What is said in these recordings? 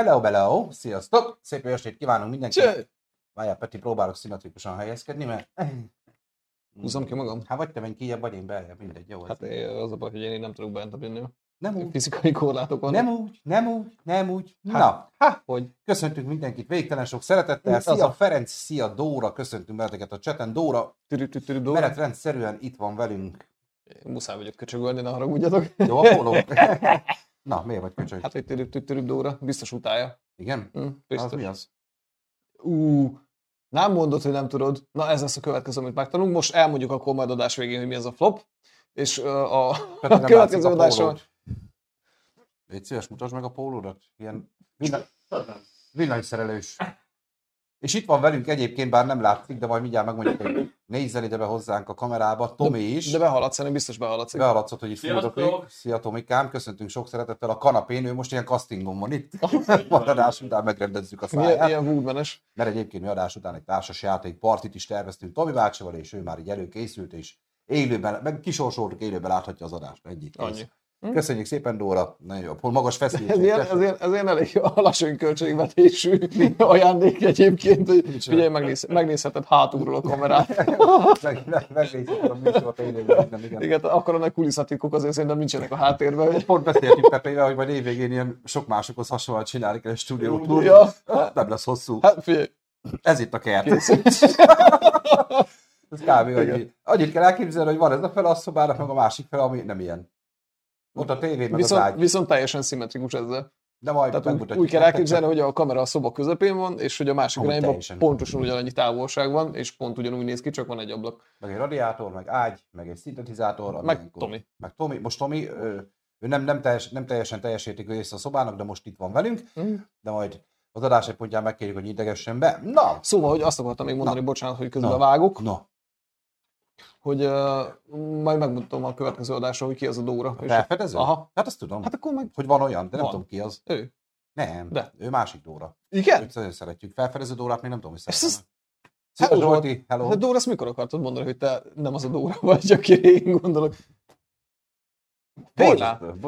Hello, hello, sziasztok! Szép jó estét kívánunk mindenkinek! Cső! Várjál, Peti, próbálok szimmetrikusan helyezkedni, mert... Húzzam ki magam. Hát vagy te menj kijebb, vagy én beljebb, mindegy, jó. Hát én- az a baj, hogy én nem tudok bent vinni. nem úgy, Fizikai korlátok vannak. nem úgy, nem úgy, nem úgy. Hát, Na, hát, hogy? köszöntünk mindenkit végtelen sok szeretettel. Az Szia a- Ferenc, szia Dóra, köszöntünk benneteket a cseten. Dóra Türi-türi Dóra. menetrendszerűen itt van velünk. Muszáj vagyok köcsögölni, ne haragudjatok. Jó, a póló. Na, miért vagy köcsög? Hát, hogy türi-türi Dóra, biztos utálja. Igen? Az biztos. mi az? Ú, nem mondod, hogy nem tudod. Na ez lesz a következő, amit megtanulunk. Most elmondjuk akkor majd adás végén, hogy mi az a flop. És uh, a, Peti, a következő a adáson... Légy szíves, mutasd meg a pólódat. Ilyen villany, villanyszerelős. És itt van velünk egyébként, bár nem látszik, de majd mindjárt megmondjuk, hogy nézzen ide be hozzánk a kamerába. Tomi is. De behaladsz, szerintem biztos behaladsz. Behaladszott, hogy itt fúrok Szia Tomikám, köszöntünk sok szeretettel a kanapén, ő most ilyen castingon van itt. Majd adás után megrendezzük a Milyen, száját. ilyen woodmanes. Mert egyébként mi adás után egy társas játék partit is terveztünk Tomi bácsival, és ő már így előkészült, és élőben, meg kisorsoltuk, élőben láthatja az adást. Kész. Annyi. Köszönjük szépen, Dóra. Nagyon jó. Magas Ez feszültség. ilyen, ez, ilyen, ez ilyen elég alacsony költségvetésű ajándék egyébként, hogy figyelj, megnéz, megnézheted hátulról a kamerát. meg, meg, megnézzük a műsort élőben, nem, igen. Igen, akkor a kulisszatitkok azért szerintem nincsenek a háttérben. Pont beszéltünk Pepével, hogy majd évvégén ilyen sok másokhoz hasonlóan csinálni kell egy stúdiót. Ja. Hát Nem lesz hosszú. Hát figyelj, Ez itt a kert. Ez kb. Hogy annyit kell elképzelni, hogy van ez a fel a szobának, meg a másik fel, ami nem ilyen. Ott a tévé, meg az viszont, ágy. viszont teljesen szimmetrikus ezzel. De majd Tehát úgy, megmutatjuk úgy kell elképzelni, hogy a kamera a szoba közepén van, és hogy a másik Amúgy irányban pontosan ugyanannyi távolság van, és pont ugyanúgy néz ki, csak van egy ablak. Meg egy radiátor, meg ágy, meg egy szintetizátor. Meg ilyenkor- Tomi. Meg Tomi. Most Tomi, ő, ő nem, nem, teljes, nem teljesen teljes értékű része a szobának, de most itt van velünk, Mm. de majd az adás egy pontján megkérjük, hogy idegessen be. Na, Szóval, hogy azt akartam még mondani, Na. bocsánat, hogy közben Na. vágok, na, hogy uh, majd megmutatom a következő adásra, hogy ki az a Dóra. a felfedező? Aha. Hát azt tudom, Hát akkor meg hogy van olyan, de nem Van. tudom ki az. ő. Nem, De. ő másik Dóra. Igen? Őt nagyon szeretjük. Felfedező Dórát még nem tudom, hogy szeretem. Hello, Zsolti, hello. De Dóra, ezt mikor akartad mondani, hogy te nem az a Dóra vagy, akire én gondolok?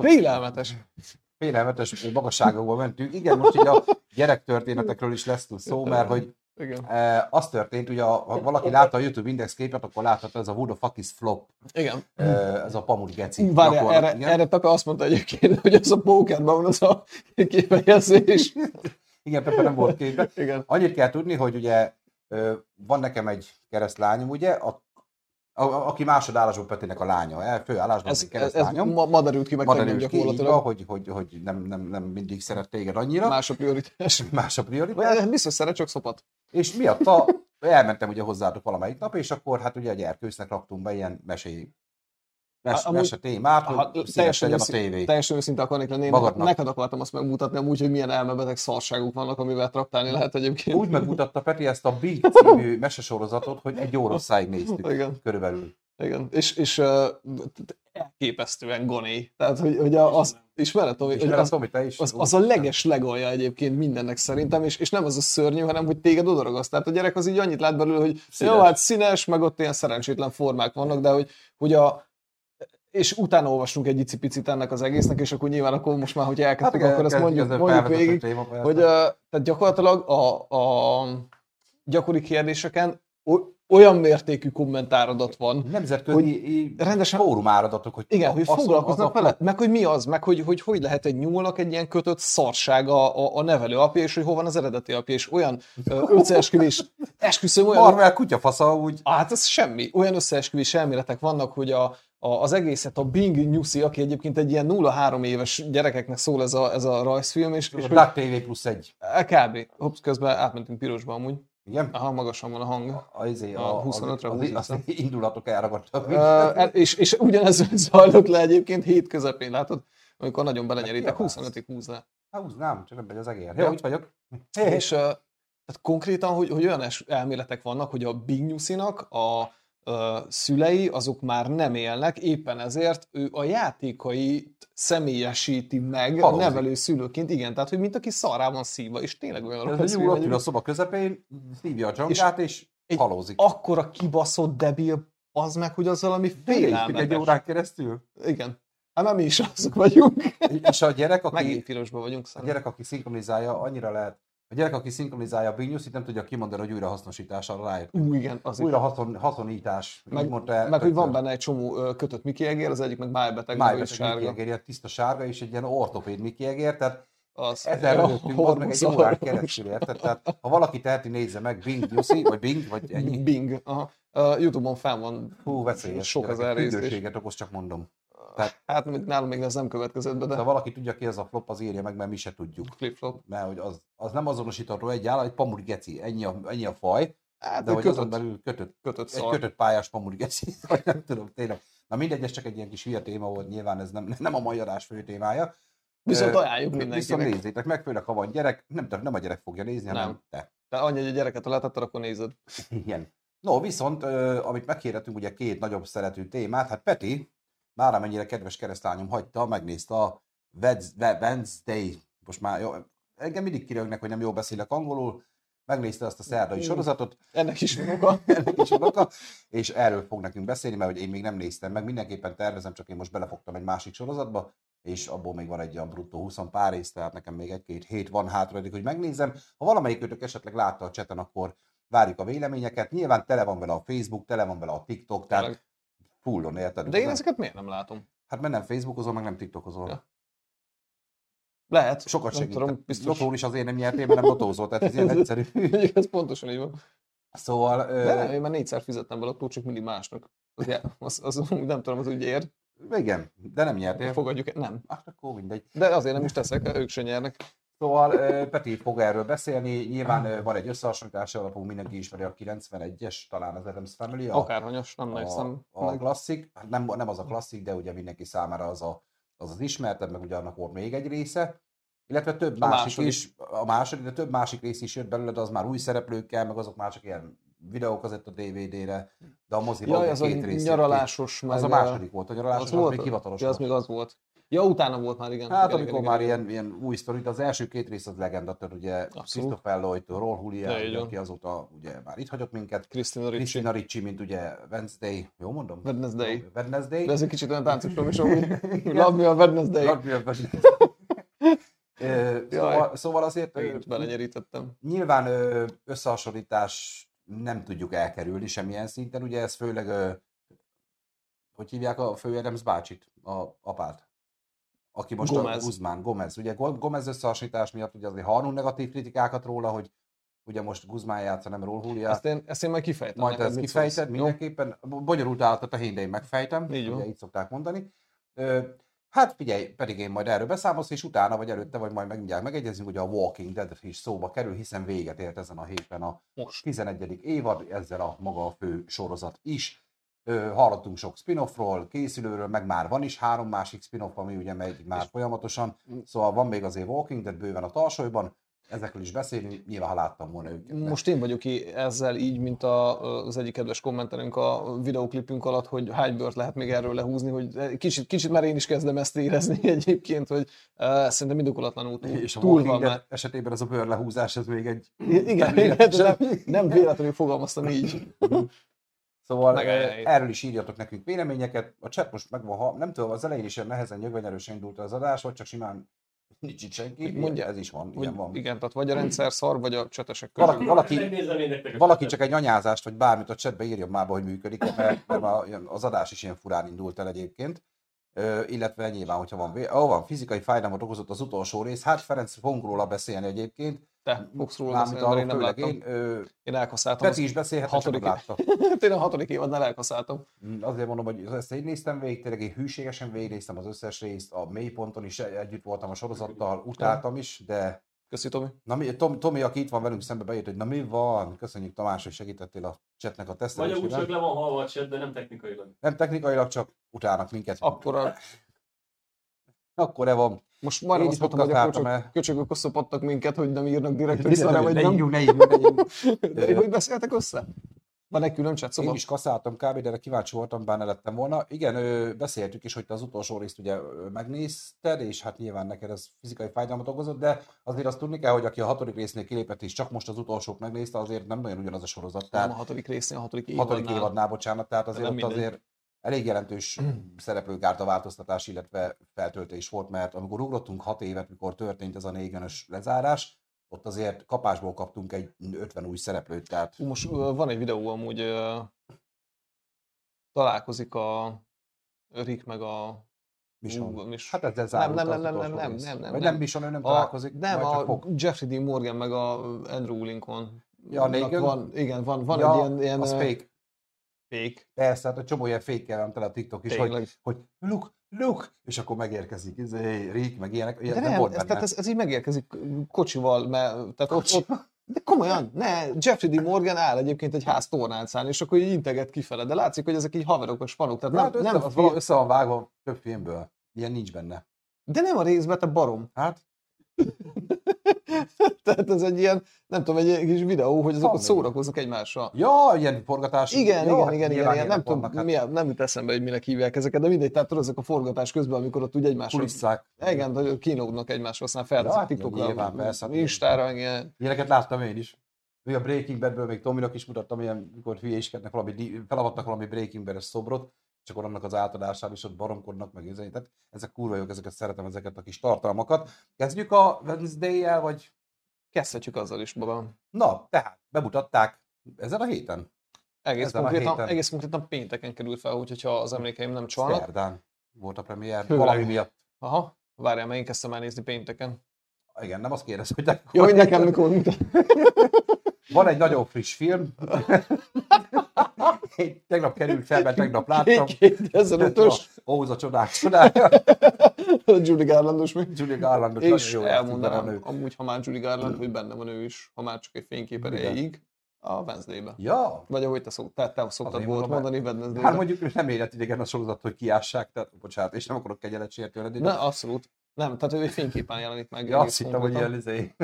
Félelmetes. Félelmetes magasságokba mentünk. Igen, most így a gyerektörténetekről is lesz szó, mert hogy Igen. e, az történt, ugye ha valaki látta a YouTube Index képet, akkor láthatta ez a Who the fuck is flop, Igen. e, ez a pamut geci. Várjál, erre, igen. erre Pepe azt mondta egyébként, hogy az a pókerben van az a kifejezés. Igen, Pepe nem volt képben. Igen. Annyit kell tudni, hogy ugye van nekem egy keresztlányom, ugye, a, a, a, aki másodállású Petinek a lánya, el, főállásban Ez, egy ez, keresztlányom. ma, ma derült ki meg Ma derült ki, így hogy, hogy, hogy nem, nem, nem mindig szeret téged annyira. Más, a prioritás. más a prioritás. Vagy Biztos szeret, csak szopat. És miatta elmentem ugye hozzátok valamelyik nap, és akkor hát ugye a gyerkősznek raktunk be ilyen mesé, mes, Amúgy- mese témát, hogy Ha, teljesen, legyen a őszinte, tévé. teljesen őszinte akarnék lenni. Én Magadnak. neked akartam azt megmutatni, amúgy, hogy milyen elmebeteg szarságok vannak, amivel traktálni lehet egyébként. Úgy megmutatta Peti ezt a Big című mesesorozatot, hogy egy órosszáig néztük. Igen. Körülbelül. Igen, és, és uh, elképesztően goné. Tehát, hogy, hogy a, az, ismered, Tomi, hogy az, Tomi, te is? az, az, a leges legalja egyébként mindennek szerintem, és, és nem az a szörnyű, hanem hogy téged odaragaszt. Tehát a gyerek az így annyit lát belőle, hogy színes. jó, hát színes, meg ott ilyen szerencsétlen formák vannak, de hogy, hogy a és utána olvastunk egy icipicit ennek az egésznek, és akkor nyilván akkor most már, hogyha elkezdtük, igen, akkor ezt mondjuk, mondjuk végig, téma, hogy uh, tehát gyakorlatilag a, a gyakori kérdéseken olyan mértékű kommentáradat van, Nemzetközi rendesen- fórum áradatok, hogy igen, hogy foglalkoznak a- vele, meg hogy mi az, meg hogy, hogy hogy lehet egy nyúlnak egy ilyen kötött szarsága a, a nevelő apja, és hogy hol van az eredeti apja, és olyan összeesküvés, esküszöm olyan, Marvel kutyafasza úgy. hát ez semmi, olyan összeesküvés elméletek vannak, hogy a, a, az egészet a Bing Nyuszi, aki egyébként egy ilyen 0-3 éves gyerekeknek szól ez a, ez a rajzfilm, és, és hogy, Black TV plusz egy. kb. Hops, közben átmentünk pirosba amúgy. Igen? Aha, magasan van a hang. A, izé, A a, 25-re az, az, az, indulatok elragadtak. Uh, és, és ugyanez zajlott le egyébként hét közepén, látod? Amikor nagyon belenyeritek, kiabálsz? 25-ig húz le. Hát húznám, csak nem megy az egér. Ja. Jó, itt vagyok. És uh, tehát konkrétan, hogy, hogy olyan elméletek vannak, hogy a Big Newsinak a uh, szülei azok már nem élnek, éppen ezért ő a játékait személyesíti meg a Halózik. nevelő szülőként, igen, tehát hogy mint aki szarrá van szívva, és tényleg olyan Ez a ott ül a szoba közepén, szívja a dzsongát, és, egy- halózik. akkora kibaszott debil, az meg, hogy az valami Végigtük egy félelmetes. órán keresztül. Igen. Hát már mi is azok vagyunk. És a gyerek, aki, Megint pirosban vagyunk. a szerintem. gyerek, aki szinkronizálja, annyira lehet, a gyerek, aki szinkronizálja a News-it, nem tudja kimondani, hogy újrahasznosításra rájött. Ú, igen, az Újra haszon, haszonítás. Meg, mondta el, meg hogy van benne egy csomó kötött Mickey egér, az egyik meg májbeteg, Májbeteg sárga. Egér, ilyen tiszta sárga, és egy ilyen ortopéd Mickey Egér, tehát Az, ezzel rögtünk, az meg egy órán keresztül, érted? Tehát ha valaki teheti, nézze meg, Bing News-i, vagy Bing, vagy ennyi. Bing. Aha. Uh, Youtube-on fel van. Hú, veszélyes. Sok az elrészés. Okoz, csak mondom. Hát még- nálam még ez nem következett be, de Ha valaki tudja ki ez a flop, az írja meg, mert mi se tudjuk. flip-flop. Mert hogy az, az nem azonosítható egy állat, egy pamuri geci, ennyi a, ennyi a faj, Hát, de hogy azon kötött, belül kötött, kötött egy szar. kötött pályás pamuri geci, vagy nem tudom, tényleg. Na mindegy, ez csak egy ilyen kis hülye téma volt, nyilván ez nem, nem a mai adás fő témája. Viszont ajánljuk Viszont mindenkinek. nézzétek meg, főleg ha van gyerek, nem, nem a gyerek fogja nézni, hanem Nem. te. De annyi, hogy a gyereket letetted, akkor nézed. Igen. No, viszont, amit megkérdeztünk, ugye két nagyobb szerető témát, hát Peti, már amennyire kedves keresztányom hagyta, megnézte a Wednesday, most már jó, engem mindig kirögnek, hogy nem jól beszélek angolul, megnézte azt a szerdai Mm. sorozatot, Ennek is oka. ennek is oka, és erről fog nekünk beszélni, mert hogy én még nem néztem meg, mindenképpen tervezem, csak én most belefogtam egy másik sorozatba, és abból még van egy olyan bruttó 20 pár rész, tehát nekem még egy-két hét van hátra, hogy megnézem. Ha valamelyik őtök esetleg látta a cseten, akkor várjuk a véleményeket. Nyilván tele van vele a Facebook, tele van vele a TikTok, tehát. Fullon, érted? De én ezeket miért nem látom? Hát mert nem Facebookozol, meg nem TikTokozol. Ja. Lehet. Sokat segít. tudom, biztos. Lotón is azért nem nyertél, mert nem lotózol, tehát ez ilyen egyszerű. Ez pontosan így van. Szóval, De nem, én már négyszer fizettem be lottó, csak mindig másnak. Az, az, az, nem tudom, az úgy ér. igen, de nem nyertél. Fogadjuk el. Nem. Hát akkor mindegy. De azért nem is teszek, ők se nyernek. Szóval Peti fog erről beszélni, nyilván ö, van egy összehasonlítási alapú, mindenki ismeri a 91-es, talán az Adams Family, a, Akárhanyas, nem a, emlékszem. a meg. klasszik, hát nem, nem az a klasszik, de ugye mindenki számára az a, az, az ismerted, meg ugye annak volt még egy része, illetve több A másik második. is, a második, de több másik rész is jött belőle, de az már új szereplőkkel, meg azok már csak ilyen videókazett a DVD-re, de a moziban Jaj, az a két rész nyaralásos, meg Az a második volt, a nyaralásos, az az, volt? még hivatalos Ja, az még az volt. Ja, utána volt már, igen. Hát igen, amikor igen, már igen, ilyen, ilyen új sztorit, az első két rész az legenda, tehát ugye. Christopher Lloyd, Roll van. aki azóta ugye már itt hagyott minket, Christina Ricci. Christina Ricci, mint ugye Wednesday, jó mondom? Wednesday. Wednesday. De ez egy kicsit olyan táncos is, amúgy. Love me a Wednesday. Love me a Wednesday. Szóval, szóval azért Én belenyerítettem. nyilván összehasonlítás nem tudjuk elkerülni semmilyen szinten, ugye ez főleg, hogy hívják a fő Adams bácsit, a apát? Aki most Gomez. a Guzmán, Gomez. Ugye Go- Gomez összehasonlítás miatt ugye azért hallunk negatív kritikákat róla, hogy ugye most Guzmán játsza, nem Raúl Julia. Ezt én, ezt én majd kifejtem. Majd ezt kifejted. Jó? mindenképpen. Bonyolult állatot a hén, de én megfejtem. Így. Ugye így szokták mondani. Ö, hát figyelj, pedig én majd erről beszámolsz, és utána, vagy előtte, vagy majd mindjárt megegyezünk, hogy a Walking Dead is szóba kerül, hiszen véget ért ezen a héten a Most. 11. évad, ezzel a maga a fő sorozat is. Hallottunk sok spin-offról, készülőről, meg már van is három másik spin-off, ami ugye megy már folyamatosan, szóval van még azért Walking Dead bőven a tarsolyban, ezekről is beszélni, nyilván ha láttam volna őket. de- Most én vagyok ki ezzel így, mint a, az egyik kedves kommenterünk a videoklipünk alatt, hogy hány bört lehet még erről lehúzni, hogy kicsit, kicsit már én is kezdem ezt érezni egyébként, hogy uh, szerintem indokolatlanul túl, És túl van már. esetében az a bőrlehúzás, ez még egy... Igen, igen nem, nem véletlenül fogalmaztam így. Szóval Meg eh, erről is írjatok nekünk véleményeket. A chat most megvan, ha nem tudom, az elején is ilyen nehezen nyögvenyerősen indult az adás, vagy csak simán nincs itt senki. Mondja- ez is van, Hogy, ilyen van. igen, tehát vagy a rendszer szar, vagy a csetesek közül. Valaki, valaki, valaki csak egy anyázást, vagy bármit a chatbe írjon már hogy működik, mert, mert az adás is ilyen furán indult el egyébként. Ö, illetve nyilván, hogyha van, ó, van fizikai fájdalmat okozott az utolsó rész. Hát Ferenc fogunk róla beszélni egyébként. Te fogsz róla beszélni, mert én nem láttam. én. Ö, Én elkaszáltam. Peti is beszélhet, hatodik- látta. Én a hatodik évadnál elkaszáltam. Mm, Azért mondom, hogy ezt én néztem végig, tényleg én hűségesen végignéztem az összes részt, a mélyponton is együtt voltam a sorozattal, utáltam is, de Köszi, Tomi. na, mi, Tom, Tomi, aki itt van velünk szembe beírt, hogy na mi van, köszönjük Tamás, hogy segítettél a chatnek a Vagy úgy csak tesztelésében. le van halva a chat, de nem technikailag. Nem technikailag, csak utálnak minket. Akkor a, Akkor e van. Most Én azt mondtam, hogy akkor el. csak köcsögök osztopattak minket, hogy nem írnak direkt Ne, össze, ne, vagy ne nem. ne írjunk, ne írjunk. De hogy beszéltek össze? Van egy külön chat Én szoba? is kaszáltam kb, de kíváncsi voltam, bár ne lettem volna. Igen, ö, beszéltük is, hogy te az utolsó részt ugye megnézted, és hát nyilván neked ez fizikai fájdalmat okozott, de azért azt tudni kell, hogy aki a hatodik résznél kilépett és csak most az utolsót megnézte, azért nem nagyon ugyanaz a sorozat. Nem a Tehát hatodik részén, a hatodik hatodik évadnál. évadnál, bocsánat, tehát azért nem ott azért elég jelentős szereplőkárta változtatás, illetve feltöltés volt, mert amikor ugrottunk 6 évet, mikor történt ez a négönös lezárás, ott azért kapásból kaptunk egy 50 új szereplőt, tehát most van egy videó amúgy, találkozik a Rick meg a... Mission. Mis- Hát ezzel nem, zárult nem, nem, nem, nem, rész. nem, nem, Vagy nem. nem Mission, ő nem a, találkozik, nem, a fog. Jeffrey Dean Morgan meg a Andrew Lincoln. Ja, van, igen, van, van ja, egy ilyen, ilyen az fake. Fake. Persze, hát a csomó ilyen fake van tele a TikTok is, hogy, Tényleg. hogy look, look, és akkor megérkezik, izé, Rick, meg ilyenek, De nem, nem, volt ez, tehát ez, ez így megérkezik kocsival, mert tehát ott, ott, de komolyan, ne, Jeffrey D. Morgan áll egyébként egy ház tornácán, és akkor így integet kifele, de látszik, hogy ezek így haverok, a spanok, tehát Hát nem, össze, nem film, össze van vágva több filmből. Ilyen nincs benne. de nem a részben, te barom. Hát, Tehát ez egy ilyen, nem tudom, egy kis videó, hogy azok ott szórakoznak egymással. ja, ilyen forgatás. Igen, ja, igen, hát igen, igen, igen, nem tudom, hát milyen, nem jut eszembe, hogy minek hívják ezeket, de mindegy, tehát tudod, ezek a forgatás közben, amikor ott úgy egymással, Kulisszák. igen, hogy kínlódnak egymásra, aztán felteszik Ja, ja, TikTokra, nyilván, persze, hát Instára, ilyen. Ilyeneket láttam én is. Még a Breaking Badből még Tominak is mutattam, ilyen, mikor hülyéskednek valami, felavatnak valami Breaking Bad-es szobrot, és akkor annak az átadásán is ott baromkodnak, meg ezek. Tehát ezek kurva jók, ezeket szeretem, ezeket a kis tartalmakat. Kezdjük a Wednesday-el, vagy... Kezdhetjük azzal is, babám. Na, tehát bemutatták ezen a héten. Egész Ezen a konkrétan, héten. egész konkrétan pénteken került fel, úgyhogy ha az emlékeim nem csalnak. Szerdán volt a premier, Főleg. valami miatt. Aha, várjál, mert én kezdtem el nézni pénteken. Igen, nem azt kérdez, hogy. Jó, hogy nekem mikor mutat. Van egy nagyon friss film. Én tegnap került fel, mert tegnap láttam. 2005-ös, Óz a csodák csodája. Julie Garlandos mi? Julia Garlandot És jó elmondanám, nő. amúgy, ha már Julie Garland, hogy benne van ő is, ha már csak egy fénykép erejéig, a Wednesday-be. Ja, Vagy ahogy te, szok, te, te szoktad Azért volt mondani Wednesday-be. hát mondjuk nem életidegen a sorozat, hogy kiássák, tehát bocsánat, és nem akarok kegyelet sértő lenni. Ne, abszolút. Nem, tehát ő egy fényképen jelenik meg. Ja, azt hittem, hogy ilyen izé,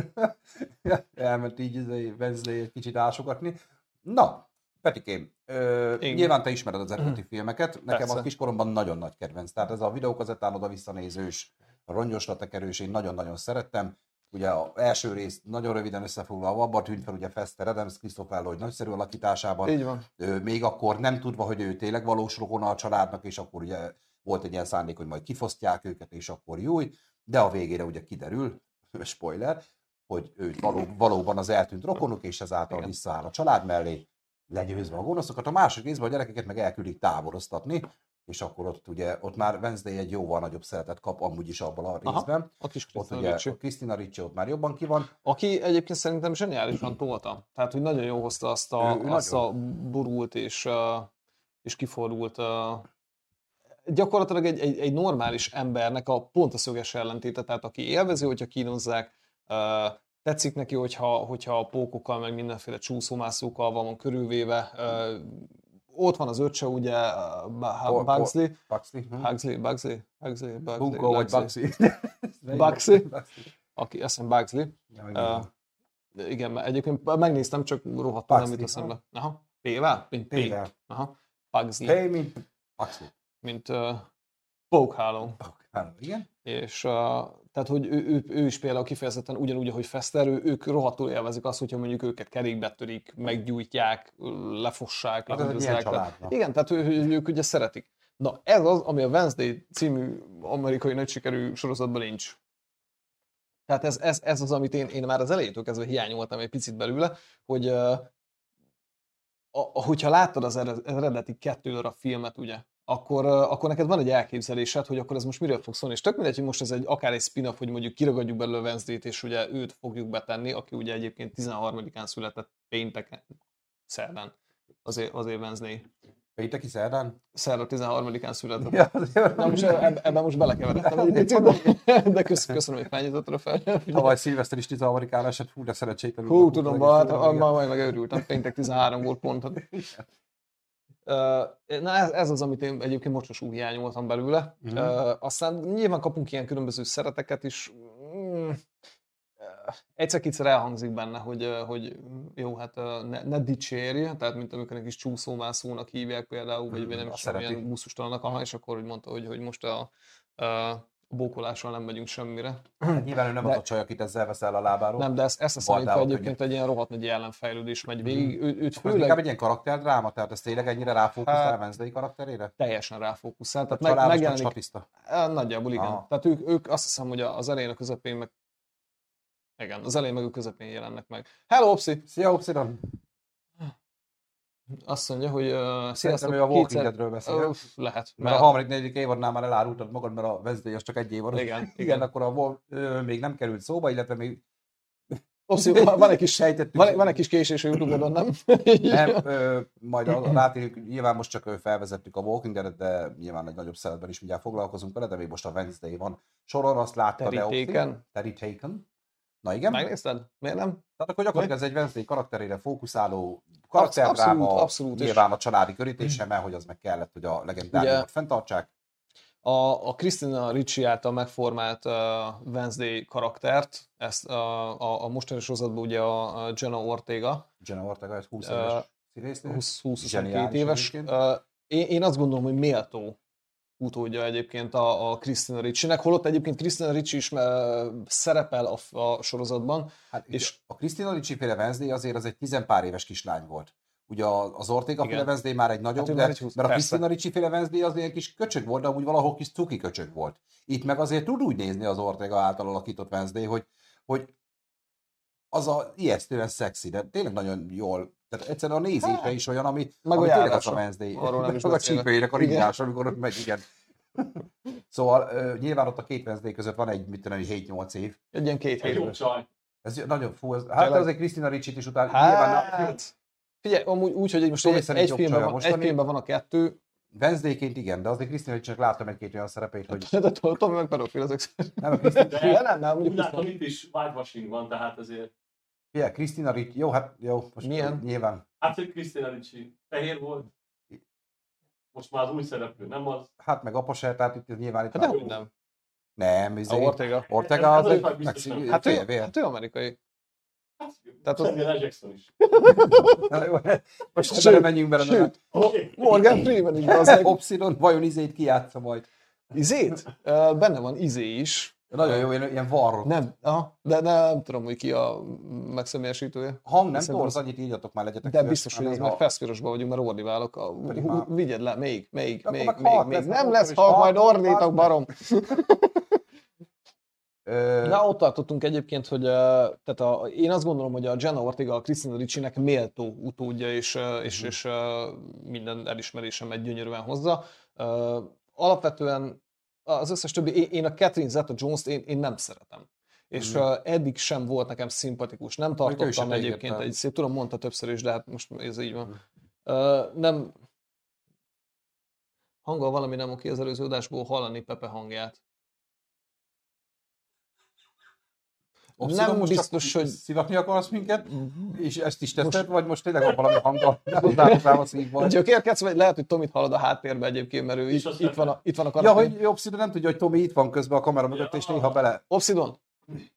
elment így izé, Wednesday egy kicsit ásogatni. Na, Petikém, ö, Igen. nyilván te ismered az eredeti filmeket, nekem Persze. a kiskoromban nagyon nagy kedvenc. Tehát ez a videókazettán oda visszanézős, rongyosra tekerős, én nagyon-nagyon szerettem. Ugye az első rész nagyon röviden összefoglalva, abban tűnt fel ugye Fester Adams, Christopher Lloyd nagyszerű alakításában. Így van. Ö, még akkor nem tudva, hogy ő tényleg valós rokona a családnak, és akkor ugye volt egy ilyen szándék, hogy majd kifosztják őket, és akkor jó, de a végére ugye kiderül, spoiler, hogy ő való, valóban az eltűnt rokonuk, és ezáltal Igen. visszaáll a család mellé, legyőzve a gonoszokat. A másik részben a gyerekeket meg elküldik táboroztatni, és akkor ott ugye, ott már Wednesday egy jóval nagyobb szeretet kap amúgy is abban a Aha. részben. A kis Ott Krisztina ugye Ricci. a Krisztina Ricci ott már jobban ki van. Aki egyébként szerintem zseniálisan tolta. Tehát, hogy nagyon jó hozta azt a, Ő- ő azt a borult és, és kiforult gyakorlatilag egy, egy, egy normális embernek a pont a szöges ellentéte, tehát aki élvezi, hogyha kínozzák, tetszik neki, hogyha, hogyha a pókokkal, meg mindenféle csúszómászókkal van, körülvéve. Ott van az öccse, ugye, Bugsley, Buxley. hm? Huxley, Buxley, Huxley, Buxley, Bunko vagy Buxley. Buxley. aki, hiszem Bugsley, igen. Egyébként megnéztem, csak rohadtul nem jut eszembe. Aha. P-vel? Mint P. P-vel. Aha. Pugsley. Hey, mint Buxley. Mint Pókháló. Hát, Igen. És uh, tehát, hogy ő, ő, ő, is például kifejezetten ugyanúgy, ahogy Fester, ő, ők rohadtul élvezik azt, hogyha mondjuk őket kerékbe törik, meggyújtják, lefossák, Hát. Igen, tehát ő, ő, ők ugye szeretik. Na ez az, ami a Wednesday című amerikai nagy sikerű sorozatban nincs. Tehát ez, ez, ez az, amit én, én már az elejétől kezdve hiányoltam egy picit belőle, hogy uh, a, hogyha láttad az ered- eredeti kettő darab filmet, ugye, akkor, akkor neked van egy elképzelésed, hogy akkor ez most miről fog szólni. És tök mindegy, hogy most ez egy akár egy spin-off, hogy mondjuk kiragadjuk belőle Wednesday-t, és ugye őt fogjuk betenni, aki ugye egyébként 13-án született pénteken, szerdán, azért, azért Wednesday. Pénteki szerdán? Szerda 13-án született. Ja, Na most eb- ebben most belekeveredtem de, de kösz, köszönöm, hogy felnyitottad fel. Tavaly szilveszter is 13-án esett, fú, de szerencsétlenül. Hú, tudom, hát, Igen. ma majd megőrültem, péntek 13 volt pont. Na ez, ez az, amit én egyébként mocsosul hiányoltam belőle. Ö, Aztán nyilván kapunk ilyen különböző szereteket is. Mm, Egyszer-kétszer elhangzik benne, hogy, hogy jó, hát ne, ne dicsérj, tehát mint amikor egy kis csúszómászónak hívják például, vagy, vagy nem is szereti. ilyen buszustalanak, aha, és akkor úgy mondta, hogy, hogy most a, a A bókolással nem megyünk semmire. Hát nyilván ő nem De- az a csaj, akit ezzel veszel a lábáról. Nem, de ezt, ezt a számítva egyébként egy ilyen rohadt nagy ellenfejlődés megy végig. Ő, őt főleg inkább egy ilyen karakterdráma, tehát ez tényleg ennyire ráfókuszál Hát- Wednesday karakterére? teljesen ráfókuszál. Tehát meg, megjelenik, statiszta. Nagyjából igen. Aha. Tehát ők, ők azt hiszem, hogy az elején a közepén meg igen, az elején meg a közepén jelennek meg. Hello, Opsi! Szia, Obsidian! Azt mondja, hogy uh, Szerintem ő a Walking kétszer- Deadről beszél. Ö, lehet. Mert a Mert, harmadik, negyedik évadnál már elárultad magad, mert a Wednesday az csak egy évad. igen, Igen, igen. akkor a ö, még nem került szóba, illetve még Opsi, van, egy kis sejtettük. van, van egy kis késés a Youtube-on, nem? Nem, ö, majd a- rátérünk, nyilván most csak felvezettük a Walking Dead-et, de nyilván egy nagyobb szeretben is mindjárt foglalkozunk vele, de még most a Wednesday van soron, azt látta de Terítéken. Terry Taken. Na igen, Megnézted? Miért nem? tehát akkor gyakorlatilag ez egy Wednesday karakterére fókuszáló abszolút, karakterdráma, abszolút, és- nyilván a családi körítése, mert hogy az meg kellett, hogy a legendáriumot fenntartsák. A, a Christina Ricci által megformált uh, Wednesday karaktert, ezt uh, a, a mostani sorozatban ugye a, a Jenna Ortega, Jenna Ortega, ez 20 Ö, éves színésznő. 20-22 Zseniális éves. Uh, én, én azt gondolom, hogy méltó utódja egyébként a, a Christina Ricci-nek, holott egyébként Christina Ricci is uh, szerepel a, a sorozatban. Hát, És- a Christina Ricci féle Wednesday azért az egy tizenpár éves kislány volt. Ugye az Ortega féle. Wednesday már egy nagyobb, Hát de, egy mert a. Christina Ricci féle Wednesday az ilyen kis köcsög volt, de amúgy valahol kis cuki köcsög volt. Itt meg azért tud úgy nézni az Ortega által alakított Wednesday, hogy, hogy az a ijesztően szexi, de tényleg nagyon jól, tehát egyszerűen a nézése is olyan, ami, Meg a ami tényleg az a Wednesday. Arról nem is meg a csípőjének a Igen. ringása, amikor ott megy, igen. Szóval ö, nyilván ott a két Wednesday között van egy, mit tudom, 7-8 év. Egy ilyen két Egy jó csaj. Ez nagyon fú, ez, hát Tényleg? azért Krisztina Ricsit is nyilván, Hát, figyelj, amúgy úgy, hogy most egy, szerint egy, filmben van, egy filmben van a kettő, Wednesday-ként igen, de azért Krisztina Ricsinek láttam egy-két olyan szerepét, hogy de Tomi meg pedofil ezek szerint. nem, a Krisztina, De nem, nem, úgy látom, itt is whitewashing van, tehát azért... yeah, Krisztina Ricci, jó, hát jó, most Milyen? nyilván, Hát, hogy Krisztina Ricci fehér volt. Most már az új szereplő, nem az. hát meg apa se, tehát itt nyilván itt Hát már- nem. nem, A izé, Ortega. Ortega Ez- az ez egy mexi- Hát ő, hát ő amerikai. Hát, Tehát ott- Samuel. Jackson is. Na, jó, Most Sőt, ebben menjünk bele, Sőt. Morgan Freeman is. Obsidon vajon izét kijátsza majd. Izét? Benne van izé is. Nagyon jó, ilyen, ilyen varrot. Nem, aha, de nem tudom, hogy ki a megszemélyesítője. Hang nem torz, annyit írjatok már, legyetek De biztos, hogy ez meg feszkörösben vagyunk, mert ordiválok. A, vigyed le, még, még, még, még, még. Nem lesz halk, majd ordítok, barom. Na, ott tartottunk egyébként, hogy tehát a, én azt gondolom, hogy a Jenna Ortega a Christina Ricci-nek méltó utódja, és, és, és uh, minden elismerésem egy gyönyörűen hozza. Alapvetően az összes többi, én, én a Catherine Zeta-Jones-t én, én nem szeretem. És uh, eddig sem volt nekem szimpatikus. Nem tartottam egy egyébként egy szép, tudom, mondta többször is, de hát most ez így van. Uh, nem, hanggal valami nem oké az előző adásból hallani Pepe hangját. Obsidon nem most csak biztos, hogy- Szivatni akarsz minket? És ezt is teszed, vagy most tényleg van valami hanggal? Rá a szívban. Gyökérkedsz, vagy lehet, hogy Tomit hallod a háttérben egyébként, mert ő És itt, van a, itt van a Ja, kanapén. hogy Obsidon nem tudja, hogy Tomi itt van közben a kamera mögött, és néha bele... Obsidon,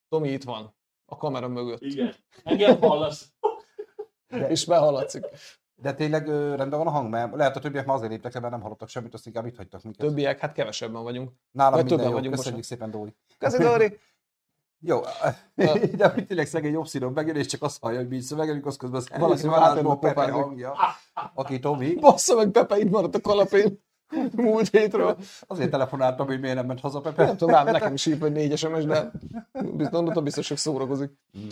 Tomi itt van a kamera mögött, Igen. Engem hallasz. és behallatszik. De tényleg rendben van a hang, mert lehet a többiek már azért léptek mert nem hallottak semmit, azt inkább itt hagytak minket. Többiek, hát kevesebben vagyunk. Nálam vagy minden többen jó, vagyunk köszönjük szépen, Dóri. Köszi, Dori! Jó, de hogy tényleg szegény Obsidon megjön, és csak azt hallja, hogy mi így szövegelünk, az közben az Valaki adásból Pepe hangja, aki Tomi. Bassza meg, Pepe itt maradt a kanapén múlt hétről. Azért telefonáltam, hogy miért nem ment haza Pepe. Nem tudom, rám, nekem is írt, hogy négy SMS, de biztos, gondoltam, biztos, hogy szórakozik. Mm.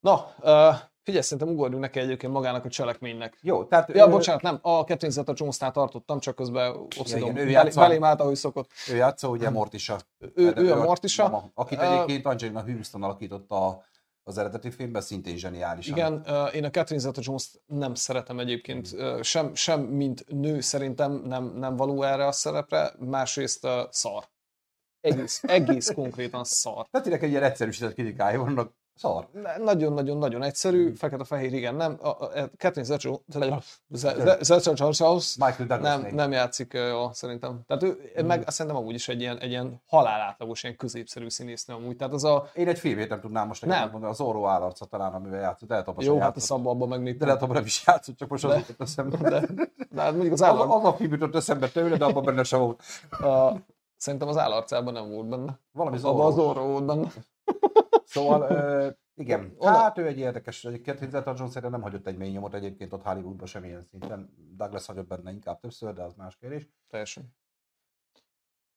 Na, uh, figyelj, szerintem ugorjunk neki egyébként magának a cselekménynek. Jó, tehát... Ja, ö, bocsánat, nem, a Catherine Zeta-Jones-nál tartottam, csak közben Obsidon igen, ő játsza. belém állt, ahogy szokott. Ő játszó, ugye Mortisa. Ő, De ő a Mortisa. mama, Akit egyébként Angelina Houston alakította a- az eredeti filmben, szintén zseniálisan. Igen, én a Catherine Zeta-Jones-t nem szeretem egyébként, uh, sem, sem mint nő szerintem nem, nem való erre a szerepre, másrészt szar. Egész, egész konkrétan szar. Tehát tényleg egy ilyen egyszerűsített kritikája vannak. Szar. Nagyon-nagyon-nagyon egyszerű, fekete-fehér, igen, nem. A, a, a Catherine Zeta-Jones nem, nem játszik uh, jól, szerintem. Tehát ő, meg azt szerintem amúgy is egy ilyen, egy ilyen halálátlagos, ilyen középszerű színésznő amúgy. Tehát az a, Én egy filmét nem tudnám most neked Nem. mondani. Az Orró állarca talán, amivel játszott. De lehet, abban jó, hát a szabba abban De megnéztem. lehet, abban nem is játszott, csak most az De- jutott eszembe. De, de hát mondjuk az Az, állam, az a film jutott eszembe tőle, de abban benne sem volt. a, Szerintem az állarcában nem volt benne. Valami az Zorro. orró volt benne. Szóval, ö, igen, Ola- hát ő egy érdekes, egyébként Indiana Jones szerintem nem hagyott egy mély nyomot egyébként ott Hollywoodban semmilyen szinten. Douglas hagyott benne inkább többször, de az más kérdés. Teljesen.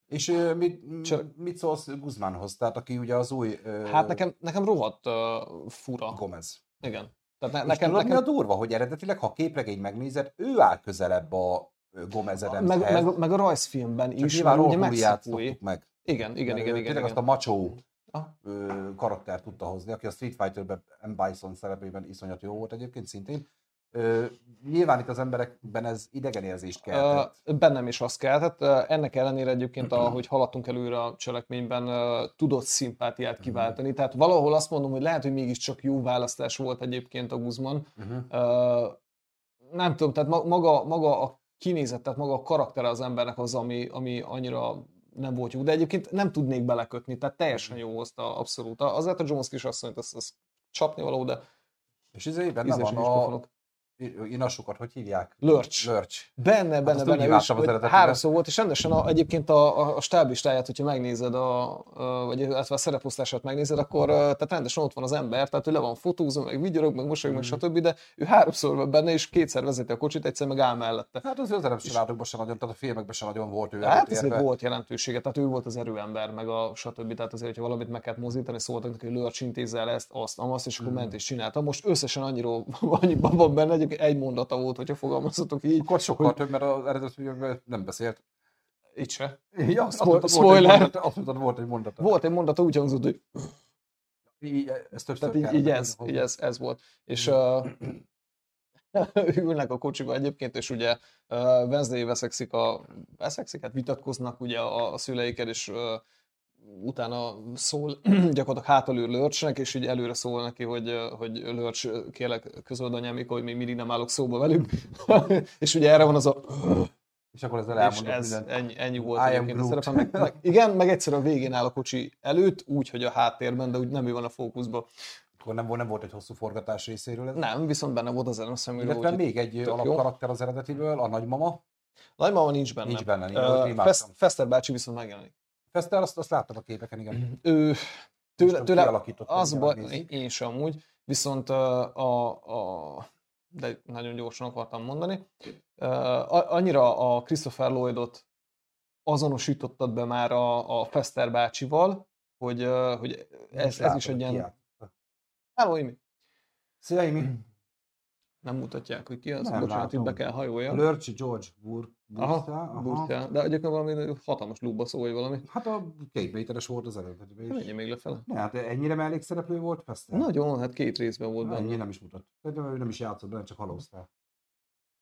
És ö, mit, Csak- mit szólsz Guzmánhoz? Tehát aki ugye az új ö, Hát nekem, nekem rohadt uh, fura. Gomez. Igen. Tehát ne, Nekem, tudod, nekem mi a durva, hogy eredetileg, ha képregény megnézed, ő áll közelebb a ö, Gomez meg, meg, meg, a rajzfilmben Csak is, nyilván ugye meg. Igen, igen, igen, igen. Tényleg igen. azt a Ah. Ö, karaktert tudta hozni, aki a Street Fighterben M. Bison szerepében iszonyat jó volt egyébként szintén. Ö, nyilván itt az emberekben ez idegenérzést keltett. Ö, bennem is azt keltett. Ö, Ennek ellenére egyébként, ahogy haladtunk előre a cselekményben, ö, tudott szimpátiát kiváltani. Tehát valahol azt mondom, hogy lehet, hogy mégiscsak jó választás volt egyébként a Guzman. Uh-huh. Ö, Nem tudom, tehát ma- maga, maga a kinézet, tehát maga a karaktere az embernek az, ami, ami annyira nem volt jó, de egyébként nem tudnék belekötni, tehát teljesen jó hozta, abszolút. Azért a Jones kisasszonyt, azt, azt csapni való, de És izé benne van a inasukat, hogy hívják? Lörcs. Lörcs. Benne, benne, úgy benne. Ő is, az háromszor volt, és rendesen a, egyébként a, a, a stáblistáját, hogyha megnézed, a, a, vagy illetve a szereposztását megnézed, akkor tehát rendesen ott van az ember, tehát ő le van fotózva, meg vigyorog, meg mosolyog, meg Mm. stb., de ő háromszor van benne, és kétszer vezeti a kocsit, egyszer meg áll mellette. Hát az családokban sem nagyon, tehát a filmekben sem nagyon volt ő Hát ez volt jelentősége, tehát ő volt az erőember, meg a stb. Tehát azért, hogyha valamit meg kellett mozdítani, szóltak neki, hogy Lörcs intézze el ezt, azt, azt, és Mm. akkor ment és csinálta. Most összesen annyira annyiban van benne, egyébként egy mondata volt, hogyha fogalmazhatok így. Akkor sokkal több, mert az eredeti filmekben nem beszélt. Itt se. Ja, azt Spoil- mondtad, volt egy spoiler. mondata, azt volt egy mondata. Volt egy mondata úgy hangzott, hogy Így, ez többször Tehát így, így, ez, így ez, ez volt. És uh, ülnek a kocsiba egyébként, és ugye uh, Wednesday veszekszik, a, veszekszik, hát vitatkoznak ugye a, a szüleikkel, és uh, utána szól gyakorlatilag hátalül Lörcsnek, és így előre szól neki, hogy, uh, hogy Lörcs, kérlek, közöld anyám, mikor hogy még mindig nem állok szóba velük. és ugye erre van az a... És akkor ezzel És elmondod ez, mindent. ennyi, ennyi volt I egyébként a Groot. szerepe. Meg, meg, igen, meg egyszer a végén áll a kocsi előtt, úgy, hogy a háttérben, de úgy nem ő van a fókuszban. Akkor nem volt, nem volt egy hosszú forgatás részéről ez. Nem, viszont benne volt az Adam Sandler, Illetve még egy alapkarakter az eredetiből, a nagymama. Nagymama nincs benne. Nincs benne, nincs. Fest, Fester bácsi viszont megjelenik. Fester, azt, azt láttam a képeken, igen. Ő, Most tőle, tőle az baj, sem amúgy, viszont a, a, de nagyon gyorsan akartam mondani, annyira a Christopher Lloydot azonosítottad be már a, a Fester bácsival, hogy, hogy ez, ez is egy ilyen... Hello, Imi. Szia, Imi. Nem mutatják, hogy ki az. Nem Bocsánat, itt be kell hajolja. Lurch George Bur Aha, Burtja. De egyébként valami hatalmas lúba szó, vagy valami. Hát a két méteres volt az eredetiben is. Menjél még lefele. Ne, hát ennyire mellékszereplő volt Fester? Nagyon, hát két részben volt Ennyi benne. nem is mutat. Szerintem ő nem is játszott benne, csak halóztál.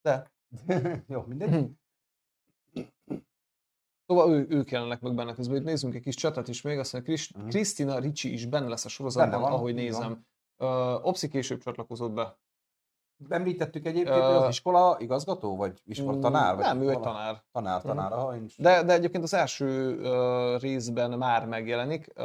De. Jó, mindegy. Szóval ő, ők jelennek meg benne közben. Itt nézzünk egy kis csatat is még, azt mondja, Kris- Mhm. Krisztina Ricci is benne lesz a sorozatban, ahogy nézem. Uh, Opszi később csatlakozott be. Említettük egyébként, hogy az iskola igazgató, vagy iskola tanár? Vagy Nem, ő egy tanár. Tanár, tanár, aha, én is. De, de egyébként az első uh, részben már megjelenik. Uh,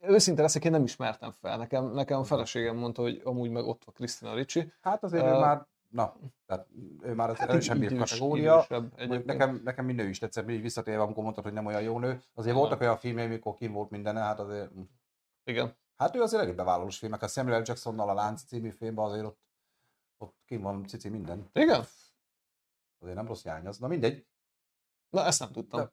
őszinte leszek, én nem ismertem fel. Nekem, nekem a feleségem mondta, hogy amúgy meg ott van Krisztina Ricci. Hát azért ő Ö, már, na, tehát ő már az Hát erősen idős- kategória. idősebb nekem, nekem mind nő is tetszett, így visszatérve, amikor mondtad, hogy nem olyan jó nő. Azért voltak olyan filmjei, amikor kim volt minden, hát azért... Igen. Hát ő azért elég bevállalós filmek. A Samuel. Jacksonnal a Lánc című filmben azért ott, ott kim van cici minden. Igen? Azért nem rossz jány az. Na mindegy. Na, ezt nem tudtam. De-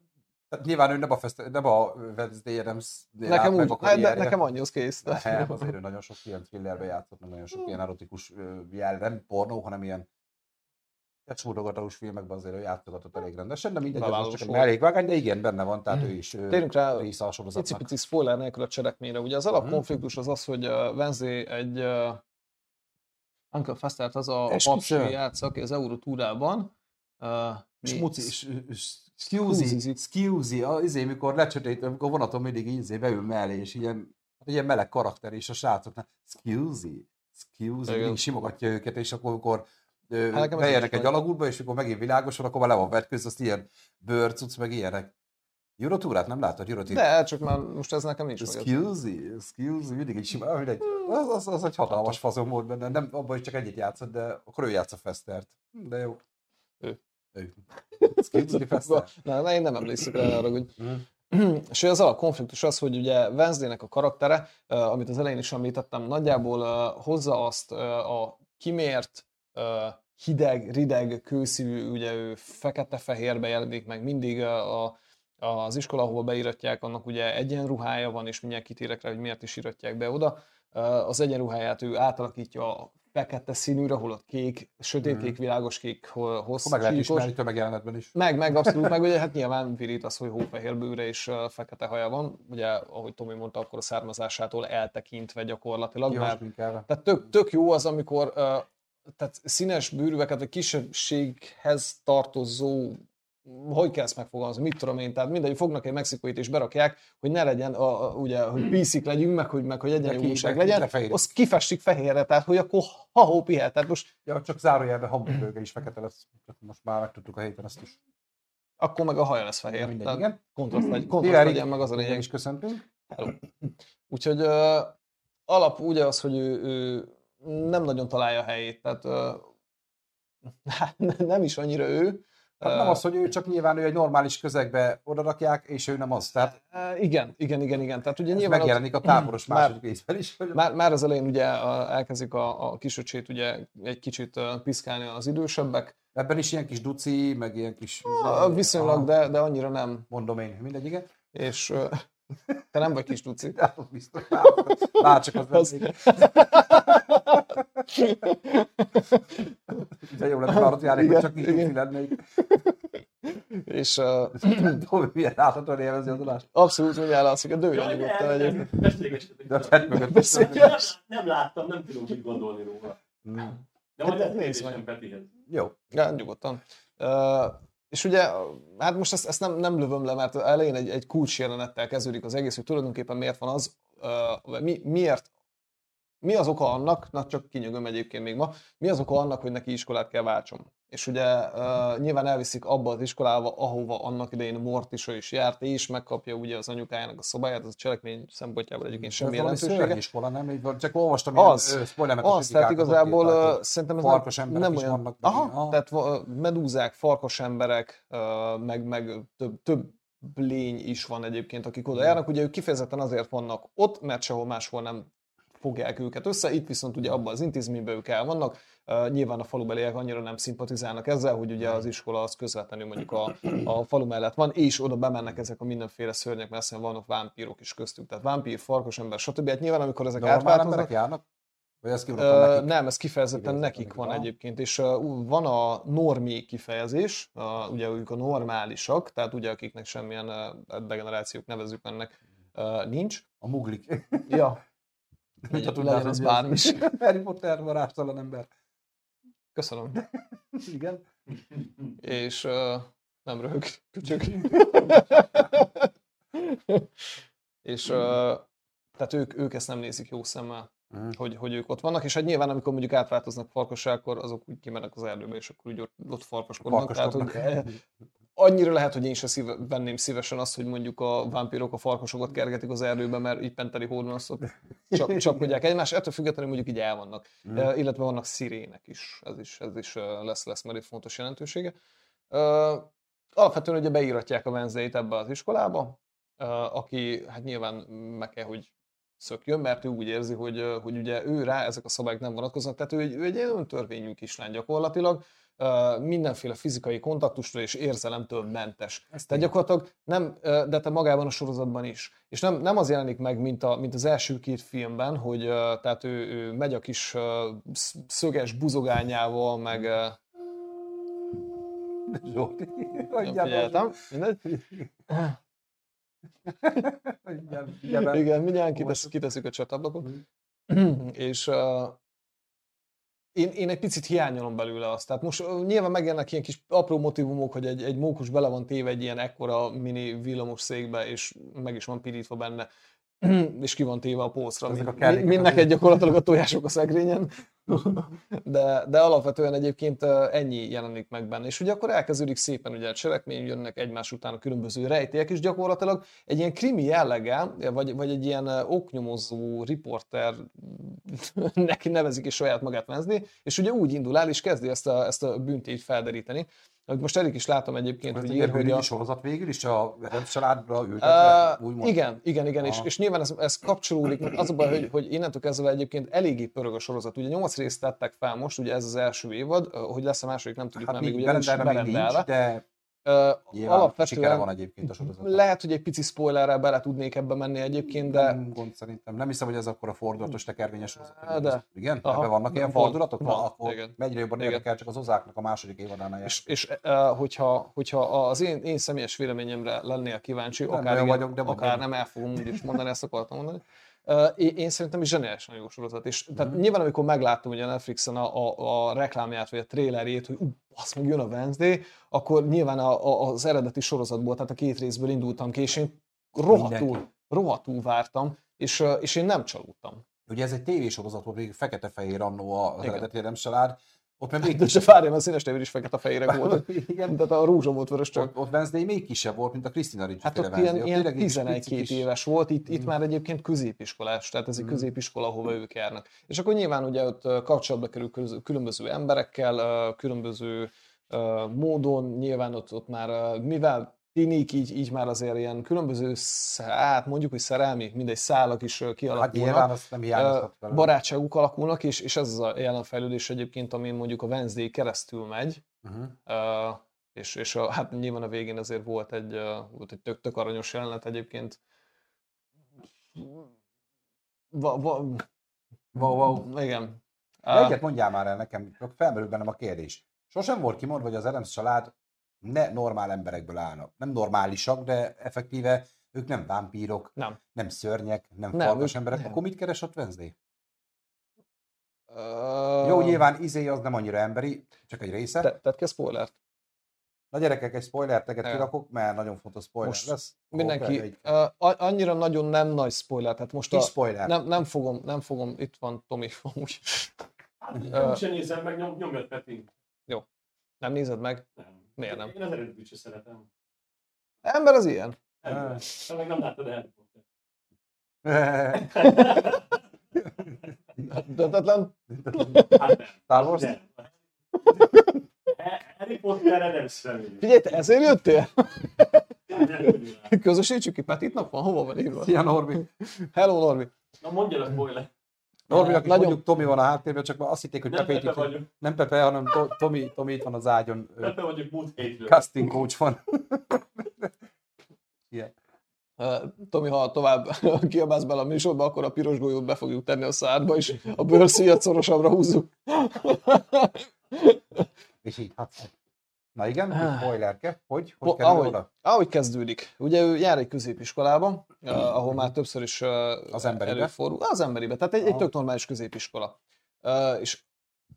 Tehát nyilván ő nem a, fest, nem a Wednesday adams nekem úgy, hát, de nekem annyi, az kész. De. Nem, azért ő nagyon sok ilyen thrillerbe játszott, meg nagyon sok ilyen erotikus jel, nem pornó, hanem ilyen csúrogatós filmekben azért ő játszogatott elég rendesen, de mindegy, ez csak egy mellékvágány, de igen, benne van, tehát ő is ö, Térjünk rá része a sorozatnak. Pici-pici spoiler nélkül a cselekményre. Ugye az alapkonfliktus az az, hogy Wednesday egy Uncle Festert az a papsi játsz, aki az Eurotúrában. Uh, Smuci, Scusi, scusi, izé, mikor lecsötét, amikor vonaton mindig izé beül mellé, és ilyen, hát ilyen meleg karakter, és a srácoknak, scusi, scusi, mindig simogatja őket, és akkor, amikor Hát beérnek egy alagútba, és akkor megint világosan, akkor már le van vetkőz, azt ilyen bőrcuc, meg ilyenek. Eurotúrát nem látod? Eurotúrát? de csak már most ez nekem nincs. Scusi, scusi, mindig egy sima, mindegy. Az, az, az egy hatalmas fazon volt benne, nem abban is csak egyet játszott, de akkor ő játsza Festert. De jó. Ő. Skilled Fester. Na, na, én nem emlékszek rá arra, hogy Mhm. és az a konfliktus az, hogy ugye Wednesday-nek a karaktere, amit az elején is említettem, nagyjából hozza azt a kimért, hideg, rideg, kőszívű, ugye ő fekete-fehérbe jelenik meg mindig uh, a, az iskola, ahova beiratják, annak ugye egyenruhája van, és mindjárt kitérek rá, hogy miért is iratják be oda. Az egyenruháját ő átalakítja a fekete színűre, holott kék, sötétkék, világos kék, Mhm. Akkor meg lehet hosszú ismerni tömegjelenetben is. meg, meg, abszolút, meg ugye hát nyilván virít az, hogy hófehér bőre és fekete haja van, ugye, ahogy Tomi mondta, akkor a származásától eltekintve gyakorlatilag, Jó, mert tehát tök, tök jó az, amikor tehát színes bőrűeket, vagy kisebbséghez tartozó hogy kell ezt megfogalmazni, mit tudom én, tehát mindegy, fognak egy mexikóit és berakják, hogy ne legyen, a, a, ugye, hogy píszik legyünk, meg hogy, meg, hogy egyenjogúság legyen, azt kifestik fehérre, tehát hogy akkor ha-hó pihet, tehát most Ja, csak zárójelben hamburgőge is fekete lesz. Csak most már megtudtuk a héten ezt is. akkor meg a haja lesz fehér. Mindegy, tehát igen. kontraszt, legy, kontraszt Szilárd, legyen, meg az a lényeg. is köszöntünk. Úgyhogy uh, alap ugye az, hogy ő, ő nem nagyon találja a helyét, tehát uh, nem is annyira ő. Hát nem az, hogy ő csak nyilván ő egy normális közegbe odarakják, és ő nem az. Tehát igen, igen, igen, igen. Tehát ugye nyilván ott, megjelenik a táboros Már- második részben is. Hogy már, már az elején ugye elkezdik a, a kisöcsét ugye egy kicsit piszkálni az idősebbek. Ebben is ilyen kis duci, meg ilyen kis... Viszonylag, de, de annyira nem. Mondom én, mindegy, igen. És te nem vagy kis duci. Ja, biztos. Lát csak az Az-. De jó lenne, ha ott járnék, hogy csak duci lennék. És uh, hogy milyen láthatóan élvezi az adást. abszolút úgy ellátszik, a dőjön nyugodtan egyébként. De a chat mögött. Nem láttam, nem tudom, mit gondolni róla. De majd Hát ezt nézd meg. Petihez. Jó. Ja, nyugodtan. Uh, és ugye, hát most ezt, ezt nem, nem lövöm le, mert elején egy, egy kulcs jelenettel kezdődik az egész, hogy tulajdonképpen miért van az, uh, mi, miért, mi az oka annak, na csak kinyögöm egyébként még ma, mi az oka annak, hogy neki iskolát kell váltson. És ugye uh, nyilván elviszik abba az iskolába, ahova annak idején Mortisa is járt, és megkapja ugye az anyukájának a szobáját, az a cselekmény szempontjából egyébként semmi jelentősége. szörnyiskola, nem? Csak olvastam Az. ilyen ö, spoilermentes Az, tehát igazából uh, szerintem ez farkas nem, emberek nem olyan... vannak, Aha, aha. tehát medúzák, farkas emberek, uh, meg, meg több, több lény is van egyébként, akik oda járnak. Ugye ők kifejezetten azért vannak ott, mert sehol máshol nem fogják őket össze, itt viszont ugye abban az intézményben ők el vannak. Uh, nyilván a falubeliek annyira nem szimpatizálnak ezzel, hogy ugye az iskola az közvetlenül mondjuk a, a falu mellett van, és oda bemennek ezek a mindenféle szörnyek, mert vannak vámpírok is köztük. Tehát vámpír, farkas ember, stb. Hát nyilván amikor ezek átváltoznak, járnak? Vagy ezt Ö, nekik? nem, ez kifejezetten nekik nekik, van aha. egyébként, és uh, van a normi kifejezés, uh, ugye ők a normálisak, tehát ugye akiknek semmilyen uh, degenerációk nevezzük ennek uh, nincs. A muglik. Ja, Legyen az bármi is. Harry Potter varázstalan ember. Köszönöm. Igen. És uh, nem röhög, köcsög. és uh, tehát ők, ők ezt nem nézik jó szemmel. Mm. hogy, hogy ők ott vannak, és hát nyilván amikor mondjuk átváltoznak farkassá, akkor azok úgy kimennek az erdőbe, és akkor úgy ott, ott farkaskodnak. Tehát, hogy annyira lehet, hogy én se szíve, venném szívesen azt, hogy mondjuk a vámpírok a farkasokat kergetik az erdőbe, mert így penteli hódon azt ott csap, csapkodják egymást, ettől függetlenül mondjuk így el vannak. Mm. Uh, illetve vannak szirének is, ez is, ez is uh, lesz, lesz majd egy fontos jelentősége. Uh, alapvetően ugye beíratják a Wednesday-t ebbe az iskolába, uh, aki hát nyilván meg kell, hogy szökjön, mert ő úgy érzi, hogy, hogy ugye ő rá ezek a szabályok nem vonatkoznak, tehát ő egy, ő egy öntörvényű kislány gyakorlatilag, mindenféle fizikai kontaktustól és érzelemtől mentes. Ez Tehát gyakorlatilag nem, de te magában a sorozatban is. És nem, nem az jelenik meg, mint, a, mint az első két filmben, hogy tehát ő, ő megy a kis szöges buzogányával, meg Zsolti. figyeltem, mindegy. Igen, mindjárt kitesz, kiteszük a csatablapot. és uh, én, én egy picit hiányolom belőle azt. Tehát most nyilván megjelennek ilyen kis apró motivumok, hogy egy, egy mókus bele van téve egy ilyen ekkora mini villamos székbe, és meg is van pirítva benne, és ki van téve a pócra. Ezek a Mind, kellékek mind neked azért. gyakorlatilag a tojások a szekrényen. De, de alapvetően egyébként ennyi jelenik meg benne. És ugye akkor elkezdődik szépen ugye a cselekmény, jönnek egymás után a különböző rejtélyek, és gyakorlatilag egy ilyen krimi jelleggel, vagy, vagy egy ilyen oknyomozó riporter, neki nevezik is saját magát Wednesday, és ugye úgy indul el, és kezdi ezt a, ezt a bűntét felderíteni. Most Erik is látom egyébként, Ez hogy ír, hogy a... sorozat végül is a Adams családra ültetve, Uh, úgymond. igen, igen, igen, és, Aha. és nyilván ez, ez kapcsolódik, mert az a baj, hogy, hogy innentől kezdve egyébként eléggé pörög a sorozat. Ugye nyolc részt tettek fel most, ugye ez az első évad, hogy lesz a második, nem tudjuk, Hát mert még még ugye nincs berendelve de nyilván sikere van Alapvetően egyébként a sorozat. lehet, hogy egy pici spoilerrel bele tudnék ebbe menni egyébként, de Nem gond szerintem. Nem hiszem, hogy ez akkor a fordulatos tekervényes sorozat. De. Igen? Aha. Ebben vannak ilyen Van, fordulatok? van, akkor igen. megyre jobban Igen. érdekel, csak az ozáknak a második évadánál jár. és, és uh, hogyha, hogyha az én, én személyes véleményemre lennél kíváncsi, Nem akár, igen, vagyok, de akár nem el fogom úgy is mondani, ezt akartam mondani. Én, szerintem is zseniálisan jó sorozat. És tehát nyilván, amikor megláttam ugye a Netflixen a, a, a reklámját, vagy a trailerjét, hogy ú, azt meg jön a Wednesday, akkor nyilván a, a, az eredeti sorozatból, tehát a két részből indultam ki, és én rohadtul, Mindenki. rohadtul vártam, és, és én nem csalódtam. Ugye ez egy tévésorozat volt, még fekete-fehér annó az Igen. eredeti család. Ott meg még De se várjam, mert a színes tévér is fekete-fehérek volt. Igen, Tehát a rózsa volt vörös csak. ott, ott Wednesday még kisebb volt, mint a Christina Ricci Hát ott ilyen, ilyen tényleg egy 11 picit is- éves volt, itt, itt Mm. már egyébként középiskolás, tehát ez egy Mm. középiskola, ahova ők járnak. És akkor nyilván ugye ott kapcsolatba kerül különböző emberekkel, különböző módon, nyilván ott, ott már, mivel tinik, így, így már azért ilyen különböző, hát mondjuk, hogy szerelmi, mindegy szálak is Hát kialakulnak. nyilván azt nem hiányozhat barátságuk alakulnak, és, és ez az a jelenfejlődés egyébként, amin mondjuk a Wednesday keresztül megy, Uh-huh. Uh, és, és a, hát nyilván a végén azért volt egy, uh, volt egy tök, tök aranyos jelenet egyébként. Va, va, Wow, wow. igen. Uh, Egyet mondjál már el nekem, csak felmerül bennem a kérdés. Sosem volt kimondva, hogy az Adams család ne normál emberekből állnak. Nem normálisak, de effektíve ők nem vámpírok, nem. nem szörnyek, nem, Nem, nem farkas emberek. nem. Akkor mit keres ott Wednesday? Uh, Jó, nyilván izé az nem annyira emberi, csak egy része. Te, tedd ki a spoilert. Na gyerekek, egy spoiler teget Ja. kirakok, mert nagyon fontos spoiler Most lesz. Mindenki, egy uh, annyira nagyon nem nagy spoiler, tehát most Kis a, spoiler. nem, nem fogom, nem fogom, itt van Tomi, amúgy. Hát, úgyse nézem meg, nyom, nyomjad Peti. Nem nézed meg? Nem. Miért nem? Én az eredetűt sem szeretem. Ember az ilyen. Nem, te meg nem láttad el. Döntetlen. Hát nem. Star Wars? Nem. Harry Potter Adams Family. Figyelj, te ezért jöttél? Nem rá. Közösítsük ki Petit nap van, hova van írva? Szia Norbi. Hello Norbi. Na mondja a spoiler. Norbinak is Nagyon- mondjuk Tomi van a háttérben, csak azt hitték, hogy Nem Pepét Pepe itt, nem Pepe, hanem To- Tomi, Tomi itt van az ágyon. Pepe vagyok múlt hétről. Casting coach van. Igen. Tomi, ha tovább kiabálsz bele a műsorba, akkor a piros golyót be fogjuk tenni a szádba, és a bőrszíjat szorosabbra húzzuk. És így hát. Na igen, Ah. spoilerke. Hogy? Hogy Po- kerül ahogy, oda? ahogy kezdődik. Ugye ő jár egy középiskolában, uh, ahol már többször is uh, Az emberibe? előfordul. Az emberibe, tehát egy, egy Aha. tök normális középiskola. Uh, és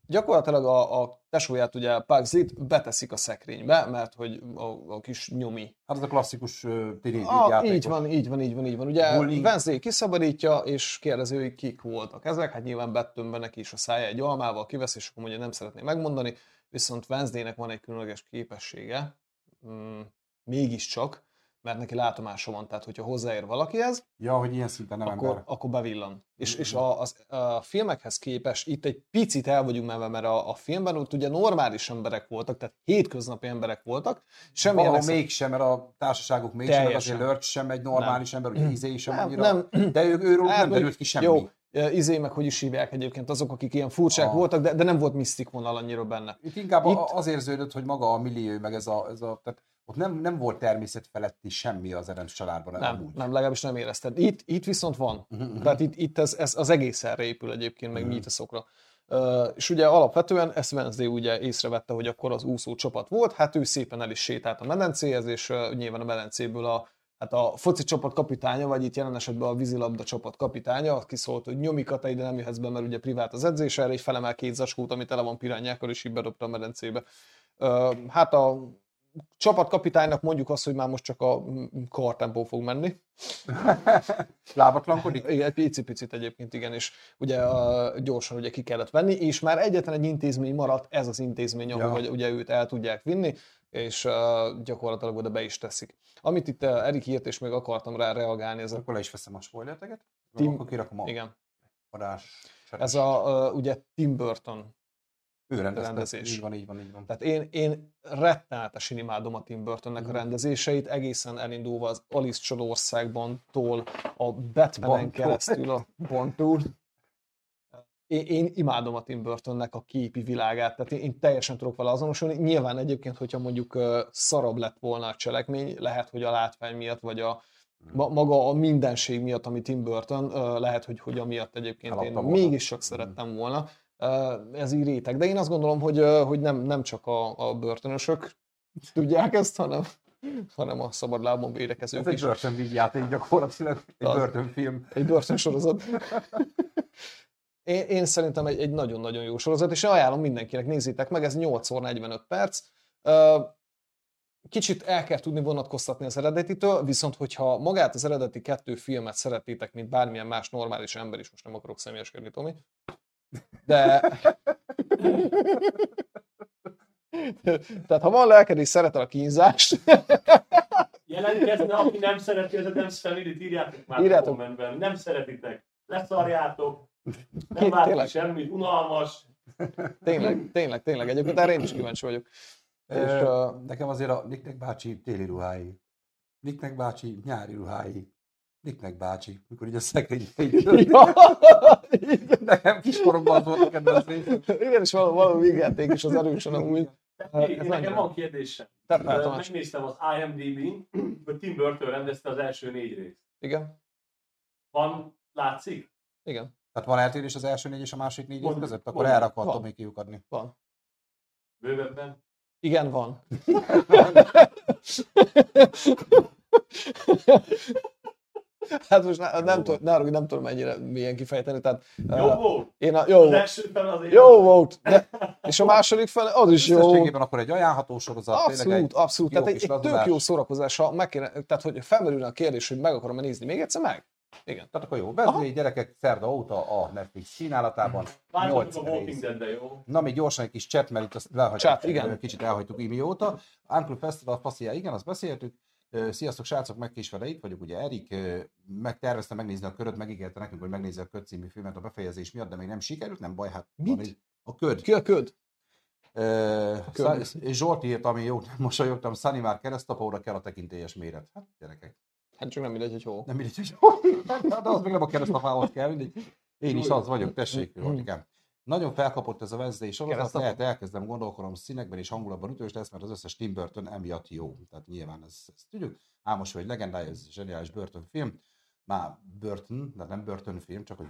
gyakorlatilag a, a tesóját ugye Pugsit beteszik a szekrénybe, mert hogy a, a kis nyomi Hát az a klasszikus uh, tini Ah, így van, így van, így van, így van. Ugye. Wednesday kiszabadítja, és kérdezi, hogy kik voltak ezek. Hát nyilván Bettömben neki is a szája egy almával kivesz, és akkor mondja, nem szeretné megmondani. Viszont Wednesdaynek van egy különleges képessége, mm, mégiscsak, mert neki látomása van, tehát hogyha hozzáér valakihez, Ja, hogy ilyen szinten nem akkor, ember. akkor bevillan. És, Mhm. és a, az, a filmekhez képest itt egy picit el vagyunk menve, mert a, a filmben ott ugye normális emberek voltak, tehát hétköznapi emberek voltak, semmilyen Valahol extra- mégsem, mert a társaságuk mégsem, Teljesen. azért Lurch sem egy normális ember, ugye Izé sem Nem, annyira. nem. De ő, őről Hát, nem derült ki semmi. Jó, izé meg hogy is hívják egyébként azok, akik ilyen furcsák Ah. voltak, de, de nem volt misztik vonal annyira benne. Itt inkább Itt- az érződött, hogy maga a millió, meg ez a, ez a tehát ott nem, nem volt természet feletti semmi az Adams családban. Nem, amúgy. nem, legalábbis nem érezted. Itt, itt viszont van. Mhm, Tehát itt, itt ez, ez az egész erre épül egyébként, meg Mhm. mítoszokra. Uh, és ugye alapvetően ezt Wednesday ugye észrevette, hogy akkor az úszó csapat volt, hát ő szépen el is sétált a medencéhez, és uh, nyilván a medencéből a, hát a foci csapat kapitánya, vagy itt jelen esetben a vízilabda csapat kapitánya, aki szólt, hogy nyomikat ide nem jöhetsz be, mert ugye privát az edzés, erre egy felemel két zacskót, ami tele van pirányákkal, és így bedobta a medencébe. Hát a csapatkapitánynak mondjuk azt, hogy már most csak a kartempó fog menni, Lábatlankodik? igen, egy picit egyébként, igen, és ugye uh, gyorsan ugye ki kellett venni, és már egyetlen egy intézmény maradt, ez az intézmény, ahol ja. ugye őt el tudják vinni, és uh, gyakorlatilag oda be is teszik. Amit itt uh, Erik írt, és még akartam rá reagálni, ez a, Akkor le is veszem a spoilerteket. Tim- Akkor kirakom a igen, adás. ez a uh, ugye Tim Burton Ő rendezte. rendezés. Így van, így van, így van. Tehát én, én rettenetesen imádom a Tim Burtonnek a Mhm. rendezéseit, egészen elindulva az Alice Csalországban tól a Batmanen keresztül a Bondtól. Én, én imádom a Tim Burtonnek a képi világát, tehát én, én teljesen tudok vele azonosulni. Nyilván egyébként, hogyha mondjuk uh, szarabb lett volna a cselekmény, lehet, hogy a látvány miatt, vagy a ma, maga a mindenség miatt, ami Tim Burton, uh, lehet, hogy, hogy amiatt egyébként én Eladta volna. mégis csak szerettem volna. Uh, ez így réteg. De én azt gondolom, hogy, hogy nem, nem csak a, a börtönösök tudják ezt, hanem, hanem a szabadlábon Ez védekezők egy is. börtönvíg játék gyakorlatilag, egy börtönfilm. Egy börtönsorozat. Én, én szerintem egy, egy nagyon-nagyon jó sorozat, és ajánlom mindenkinek, nézzétek meg, ez 8x45 perc. Ö, Kicsit el kell tudni vonatkoztatni az eredetitől, viszont hogyha magát az eredeti kettő filmet szeretitek, mint bármilyen más normális ember is, most nem akarok személyeskedni, Tomi, de... Tehát ha van lelked és szeretel a kínzást, Jelentkezne, aki nem szereti az Adams Family-t, írjátok már Írjátok. a kommentben. Nem szeretitek. Leszarjátok. Nem tényleg. semmit. Unalmas. tényleg, tényleg, tényleg, egyébként erre én is kíváncsi vagyok. És, ö, nekem azért a Nicknek bácsi téli ruhái. Nicknek bácsi nyári ruhái. Nicknek bácsi, mikor így a szekrény Nekem kiskoromban az volt a kedvenc. Igen, és valami, vígjáték is az erősen amúgy. Én, ez nekem nagyon- van kérdésem. Megnéztem az IMDb-n, hogy Tim Burton rendezte az első négy részt. Igen, Van, látszik? igen, Tehát van eltérés az első négy és a másik négy év Van. között? Akkor Van. erre akartam Van. még kiukadni. van. Bővebben? Igen, van. Hát most ne, nem, tudom, ne, nem tudom mennyire milyen kifejteni, tehát Jó uh, volt? én a, jó, Az első fel azért... jó volt, de, és a második fele az is jó. Összességében akkor egy ajánlható sorozat. Abszolút, egy abszolút. jó Tehát egy, egy tök jó szórakozás, ha meg kéne, tehát hogy felmerülne a kérdés, hogy meg akarom nézni még egyszer, meg. Igen. Tehát akkor jó. Vezlé gyerekek szerda óta a Netflix kínálatában. Nyolc a Walking rész. Jó? Na, még gyorsan egy kis chat, mert itt azt lehagytuk, Chat, igen. kicsit elhagytuk imióta. Uncle Festival Fassia, igen, azt beszéltük. Sziasztok, srácok, meg is vele itt vagyok, ugye Erik megtervezte megnézni a köröt, megígérte nekünk, hogy megnézi a köd című filmet a befejezés miatt, de még nem sikerült, nem baj, hát Mit? a köd. Ki a köd? Zsolt írt, ami jó, mosolyogtam, Sunny már keresztapóra kell a tekintélyes méret. Hát gyerekek, Hát csak nem mindegy, hogy hol. nem mindegy, hogy de az még nem a keresztapához kell, mindegy. Én is az vagyok, tessék, Zsoltikám. Nagyon felkapott ez a Wednesday sorozat, lehet elkezdem gondolkodom színekben és hangulatban ütős lesz, mert az összes Tim Burton emiatt jó. Tehát nyilván ezt, ezt tudjuk. Ámos vagy legendája, ez zseniális Burton film. Már Burton, de nem Burton film, csak hogy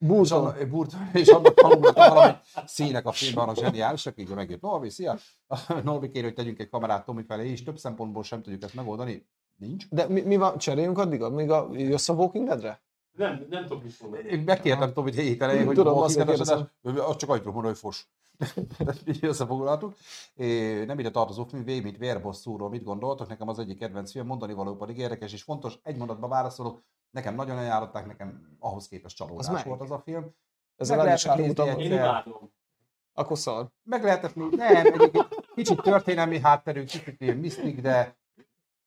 és Burton. annak, Burton, és annak hangulata valami színek a filmben a zseniálisak, így megjött Norbi, szia! Norbi kér, hogy tegyünk egy kamerát Tomi felé, és több szempontból sem tudjuk ezt megoldani. Nincs. De mi, mi van, cseréljünk addig, amíg a, jössz a Walking Deadre? Nem, nem tudok mit mondani. Én megkértem Tomit hét elején, hogy Tudom, Walking azért Dead adás, az csak annyit mondani, hogy fos. Összefoglaltuk. É, Nem ide tartozó film, V, mint vérbosszúról mit gondoltok? Nekem az egyik kedvenc film, mondani való pedig érdekes és fontos. Egy mondatba válaszolok, nekem nagyon ajánlották, nekem ahhoz képest csalódás melyik? volt az a film. Ezzel Meg lehetett nézni egyszer. Akkor szar. Meg lehetett még, nem, egyébként kicsit történelmi hátterű, kicsit ilyen misztik, de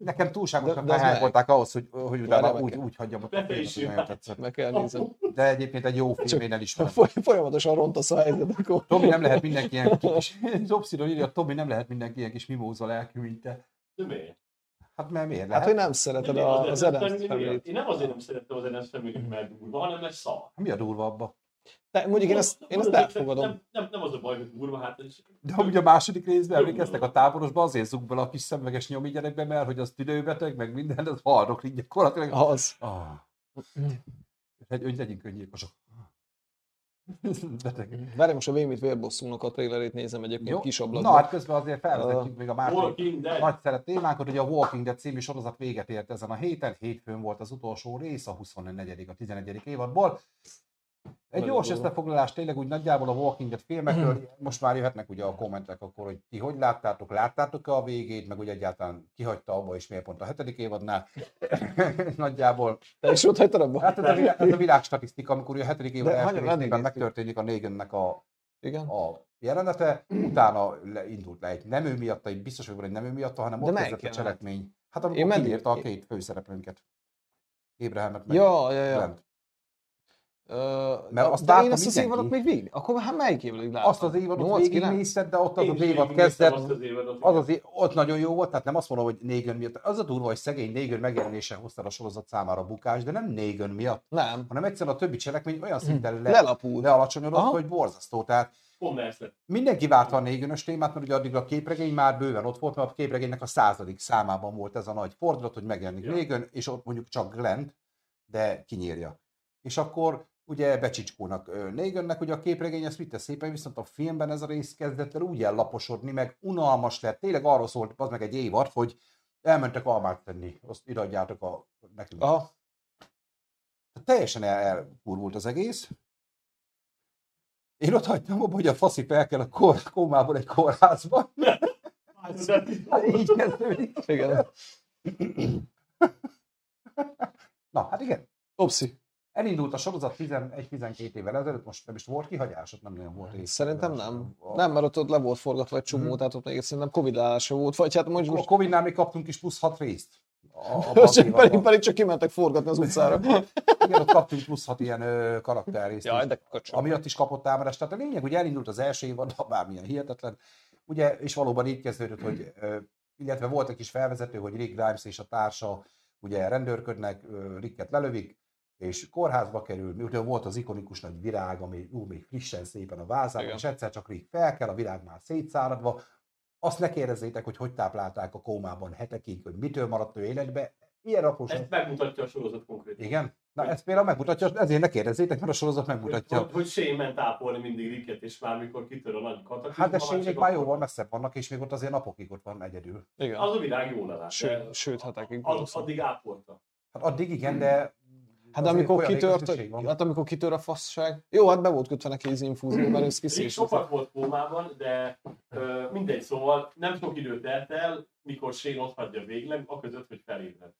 nekem túlságosan felhájpolták ahhoz, hogy, hogy utána úgy, meg úgy hagyjam ott a filmet. Meg kell nézem. De egyébként egy jó film, Csak- én elismerem. Foly- Folyamatosan rontasz a helyzet, akkor... Tomi nem lehet mindenki ilyen kis... Zopszidon írja, Tomi nem lehet mindenki ilyen kis mimóza lelkű, mint te. De miért? Hát mert miért Hát, lehet? hogy nem szereted Nem, a, az az Adams. Én nem azért nem szerettem az Adams Family, mert durva, hanem mert szar. Mi a durva abba? De mondjuk én ezt, én ezt Nem- elfogadom. Nem, nem, nem az a baj, hogy durva, hát ez... De ugye a második részben emlékeztek a táborosba, azért zug bele a kis szemüveges nyomi gyerekbe, mert hogy az tüdőbeteg, meg minden, az haldoklik gyakorlatilag. Az. Ah. Egy, egy legyünk öngyilkosok. Beteg. Várj, most a Vémit vérbosszúnak a trailerét nézem egyébként Jó. kis Na ablakban. hát közben azért felvezetjük még a másik Dead. nagy szeret témánkat, hogy a Walking Dead című sorozat véget ért ezen a héten, hétfőn volt az utolsó rész, a 24. a 11. évadból. Egy gyors összefoglalás tényleg úgy nagyjából a Walking Dead filmekről, most már jöhetnek ugye a kommentek akkor, hogy ti hogy láttátok, láttátok-e a végét, meg ugye egyáltalán kihagyta abba is miért pont a hetedik évadnál. nagyjából. Te is ott hagytad abba? Hát ez a, világ, ez a világstatisztika, amikor ugye a hetedik évad első megtörténik a Negannek a Igen. a jelenete, utána le, indult le egy nem ő miatta, egy biztos, hogy van egy nem ő miatta, hanem De ott kezdett a cselekmény. Hát amikor kiírta a két főszereplőnket. Abrahamet meg Ja, ja, ja. Glent. Mert azt de én azt az évadot még végig. Akkor hát melyik évig láttam? Azt az évadot végignézted, de ott az az évad kezdett, azt az évadot. az az ott nagyon jó volt, tehát nem azt mondom, hogy Négön miatt. Az a durva, hogy szegény Négön megjelenése hozta a sorozat számára a bukás, de nem Négön miatt, Nem. hanem egyszerűen a többi cselekmény olyan szinten le, Lelapult. lealacsonyodott, Aha. hogy borzasztó. Tehát ezt mindenki várta a négönös témát, mert ugye addig a képregény már bőven ott volt, mert a képregénynek a századik számában volt ez a nagy fordulat, hogy megjelenik Ja. négön, és ott mondjuk csak Glenn, de kinyírja. És akkor ugye becsicskónak ö, négönnek, ugye a képregény ezt vitte szépen, viszont a filmben ez a rész kezdett el úgy ellaposodni, meg unalmas lett. Tényleg arról szólt az meg egy évad, hogy elmentek almát tenni, azt ideadjátok a nekünk. Aha. Teljesen el, elkurvult az egész. Én ott hagytam abba, hogy a faszi fel kell a kor, kómából egy kórházba. Hát így kezdődik. Igen. Na, hát igen. Opszi. Elindult a sorozat 11-12 évvel ezelőtt, most nem is volt kihagyás, ott nem nagyon volt rész. Szerintem nem. A, Nem, mert ott, ott le volt forgatva egy csomó, Mhm. tehát ott még szerintem Covid állása volt, vagy hát most, A Covid-nál még kaptunk is plusz 6 részt. A, az pedig, pedig, csak kimentek forgatni az utcára. Igen, ott kaptunk plusz 6 ilyen ö, karakterrészt. Jaj, de kacsa. amiatt is kapott támadást. Tehát a lényeg, hogy elindult az első évad, bármilyen hihetetlen, ugye, és valóban így kezdődött, hogy, ö, illetve volt egy kis felvezető, hogy Rick Grimes és a társa ugye rendőrködnek, ö, Ricket lelövik, és kórházba kerül, ugye volt az ikonikus nagy virág, ami ú, még frissen szépen a vázában, Igen. és egyszer csak Rick fel kell, a virág már szétszáradva, azt ne kérdezzétek, hogy hogy táplálták a kómában hetekig, hogy mitől maradt ő életbe, ilyen apróság. Ezt megmutatja a sorozat konkrétan. Igen? Na ezt például megmutatja, ezért ne kérdezzétek, mert a sorozat megmutatja. Hogy, hogy Shane ment ápolni mindig Ricket, és már mikor kitör a nagy kataklizma. Hát de csak már jóval messzebb vannak, és még ott azért napokig ott van egyedül. Igen. Az a virág jól lelát. Sőt, sőt, hetekig. Valószínű. addig ápolta. Hát addig igen, de... Hát amikor kitört, hát amikor kitör a fasság. Jó, hát be volt kötve neki az infúzió, mert ez kiszés. sokat volt kómában, de ö, mindegy, szóval nem sok időt telt el, mikor Shane ott hagyja végleg, aközött, hogy felébred.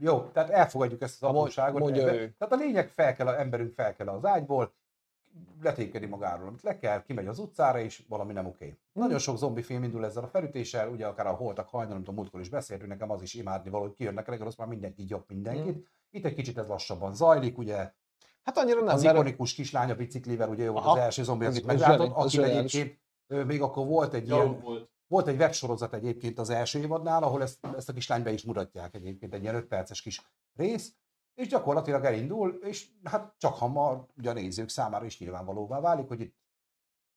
Jó, tehát elfogadjuk ezt az apróságot. mondja ő. Tehát a lényeg fel kell, a emberünk fel kell az ágyból, letépkedi magáról, amit le kell, kimegy az utcára, és valami nem oké. Nagyon sok zombi film indul ezzel a felütéssel, ugye akár a holtak hajnal, amit a múltkor is beszéltünk, nekem az is imádni való, hogy kijönnek reggel, azt már mindenki jobb mindenkit. Itt egy kicsit ez lassabban zajlik, ugye Hát annyira nem, az mert ikonikus kislánya biciklivel, ugye ő volt Aha. az első zombi, akit meglátott, aki egyébként még akkor volt egy ilyen, volt. volt egy websorozat egyébként az első évadnál, ahol ezt, ezt a kislányt be is mutatják egyébként, egy ilyen 5 perces kis rész, és gyakorlatilag elindul, és hát csak hamar ugye a nézők számára is nyilvánvalóvá válik, hogy itt,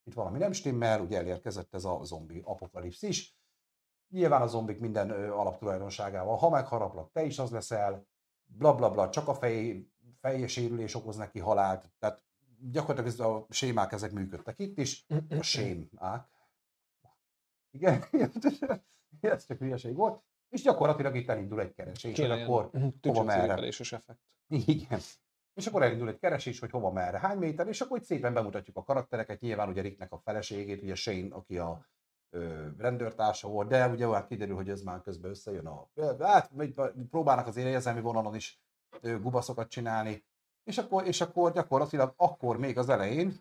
itt valami nem stimmel, ugye elérkezett ez a zombi apokalipszis. Nyilván a zombik minden alaptulajdonságával, ha megharaplak, te is az leszel, bla bla bla, csak a fej, fejsérülés okoz neki halált, tehát gyakorlatilag ez a sémák ezek működtek itt is, a sémák. Igen, ez csak hülyeség volt. És gyakorlatilag itt elindul egy keresés, hogy kéne akkor ilyen hova merre. effekt. igen. És akkor elindul egy keresés, hogy hova merre, hány méter, és akkor itt szépen bemutatjuk a karaktereket, nyilván ugye Ricknek a feleségét, ugye Shane, aki a rendőrtársa volt, de ugye olyan kiderül, hogy ez már közben összejön a... Hát próbálnak az érzelmi vonalon is gubaszokat csinálni, és akkor, és akkor gyakorlatilag akkor még az elején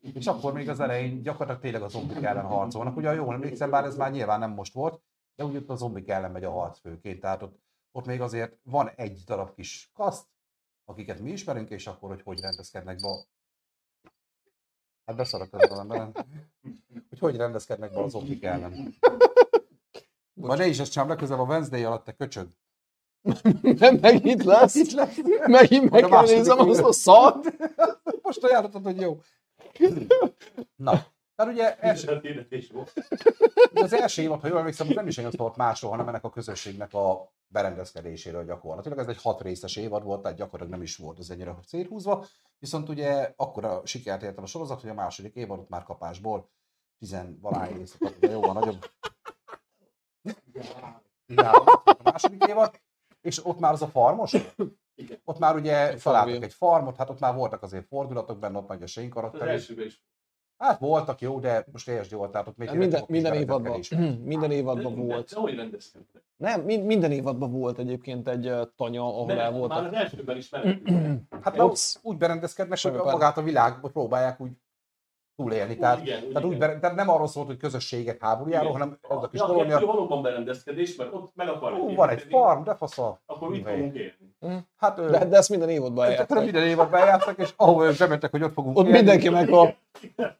és akkor még az elején gyakorlatilag tényleg a zombik ellen harcolnak. Ugye jól emlékszem, bár ez már nyilván nem most volt, de úgy ott a zombik ellen megy a harc főként. Tehát ott, ott még azért van egy darab kis kaszt, akiket mi ismerünk, és akkor, hogy hogy rendezkednek be. Hát beszarok ezzel emberen. Hogy hogy rendezkednek be a zombik ellen. Vagy ne is ezt csinálom legközelebb a Wednesday alatt, te köcsög. Nem, megint lesz. Itt lesz. Megint meg kell nézem azt a szart. Most ajánlottad, hogy jó. Na, tehát ugye első, Ez az első évad, ha jól emlékszem, nem is olyan volt másról, hanem ennek a közösségnek a berendezkedéséről gyakorlatilag. Ez egy hat részes évad volt, tehát gyakorlatilag nem is volt az ennyire széthúzva. Viszont ugye akkora sikert értem a sorozat, hogy a második évadot már kapásból tizenvalány részt kapott, jóval nagyobb. Igen, a második évad, és ott már az a farmos, Igen. ott már ugye találtak egy farmot, hát ott már voltak azért fordulatok benne, ott nagy a Shane Az elsőben is. Hát voltak jó, de most tehát ott még minden, minden évadban, minden De, évadban volt. de hogy rendezkedtek? Nem, mind, minden évadban volt egyébként egy tanya, ahol el Nem, már az elsőben is. Hát úgy berendezkednek, hogy magát a világot próbálják úgy túlélni. Tehát, igen, tehát, úgy, igen. be- tehát nem arról szólt, hogy közösségek háborújáról, Igen. hanem ez a kis Ja, kolónia. kettő valóban berendezkedés, mert ott meg akarnak Ú, van egy farm, de fasza. Akkor mit fogunk élni? Hát, ö, De, de ezt minden évadban Csak eljátszák. minden évad bejátszak, és ahol ők bementek, hogy ott fogunk Ott élni, mindenki meghal.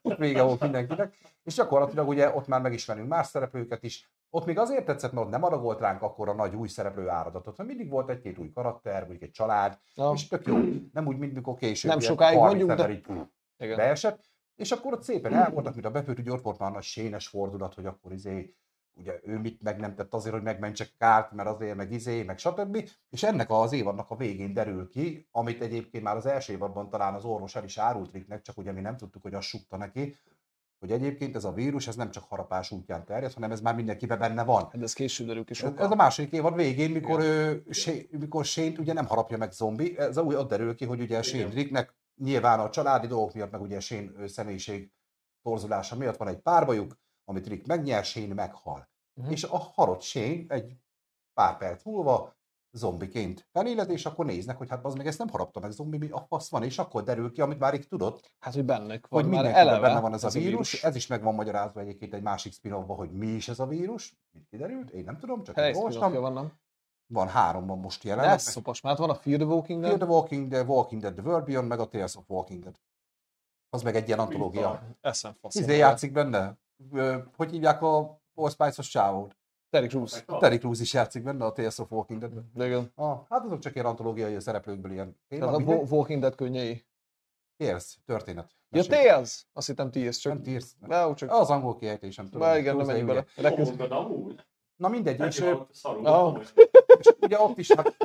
ott vége volt mindenkinek. És gyakorlatilag ugye ott már megismerünk más szereplőket is. Ott még azért tetszett, mert ott nem adagolt ránk akkor a nagy új szereplő áradatot, mert mindig volt egy-két új karakter, mondjuk egy család, Na, és tök jó. Nem úgy, mint mikor később. Nem sokáig 30 mondjuk, de- így igen. beesett, és akkor ott szépen el voltak, mint a befőtt, ugye ott volt már a nagy sénes fordulat, hogy akkor izé, ugye ő mit meg nem tett azért, hogy megmentse kárt, mert azért, meg izé, meg stb. És ennek az évadnak a végén derül ki, amit egyébként már az első évadban talán az orvos el is árult Ricknek, csak ugye mi nem tudtuk, hogy azt sukta neki, hogy egyébként ez a vírus, ez nem csak harapás útján terjed, hanem ez már mindenkiben benne van. Hát ez később derül ki Ez, sokkal. ez a második évad végén, mikor, ő, Shane- mikor Shane-t ugye nem harapja meg zombi, ez úgy ott derül ki, hogy ugye Shane Ricknek nyilván a családi dolgok miatt, meg ugye ő, személyiség torzulása miatt van egy párbajuk, amit Rick megnyer, Shane meghal. Mhm. És a halott Shane egy pár perc múlva zombiként feléled, és akkor néznek, hogy hát az meg ezt nem harapta meg zombi, mi a fasz van, és akkor derül ki, amit már Rick tudott, Hát, hogy bennük van hogy mindenkiben eleve benne van ez a vírus. Ez is meg van magyarázva egyébként egy másik spin hogy mi is ez a vírus. Mit kiderült? Én nem tudom, csak Hely, én olvastam. van, nem? Van három van most De jelenleg. ez szopos, mert van a Fear the Walking Fear Dead. the Walking Dead, Walking Dead, The World Beyond, meg a Tales of Walking Dead. Az meg egy ilyen antológia. Eszem fasz. Izé játszik benne. Hogy hívják a Allspice-os csávót? Terry Crews. Terry Crews is játszik benne a Tales of Walking Dead. De igen. Ah, hát azok csak ilyen antológiai szereplőkből ilyen téma. Tehát a mindegy. Wa- Walking Dead könnyei. Tales, történet. Ja, Mesél. Tales! Azt hittem Tales, csak... Nem Tales. De, ó, csak... Az angol kiejtésem tudom. Bár igen, nem menjünk bele. Na mindegy, és, szarul. Ugye ott is, hát,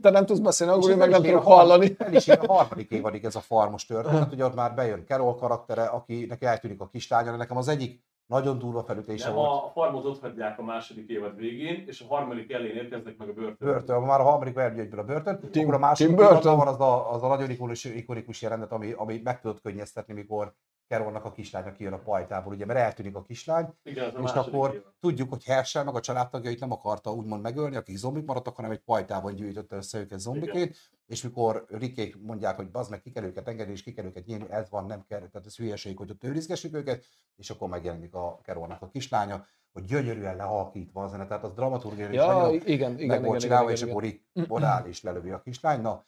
Te nem tudsz beszélni, angolul, meg nem tudok hallani. El is ér a harmadik évadig ez a farmos történet, ugye ott már bejön Carol karaktere, akinek eltűnik a kislánya, nekem az egyik nagyon durva felütése volt. a farmot ott hagyják a második évad végén, és a harmadik elén érkeznek meg a börtön. Börtön, már a harmadik elgyőgyből a börtön, Tim- akkor a második Tim évadban Burton. van az a, az a nagyon ikonikus, ikonikus jelenet, ami, ami meg tudott könnyeztetni, mikor Carolnak a kislánya kijön a pajtából, ugye, mert eltűnik a kislány, Igen, a és akkor évad. tudjuk, hogy Herschel meg a családtagjait nem akarta úgymond megölni, akik zombik maradtak, hanem egy pajtában gyűjtötte össze őket zombiként, és mikor Rikék mondják, hogy bazd meg, ki kell őket engedni, és ki kell őket nyílni, ez van, nem kell, tehát ez hülyeség, hogy ott őrizgessük őket, és akkor megjelenik a Carolnak a kislánya, hogy gyönyörűen lehalkítva a zene, tehát az dramaturgiai Ja, nagyon igen, igen, igen, volt igen, csinálva, igen, és igen. akkor Rick és lelövi a kislány. Na,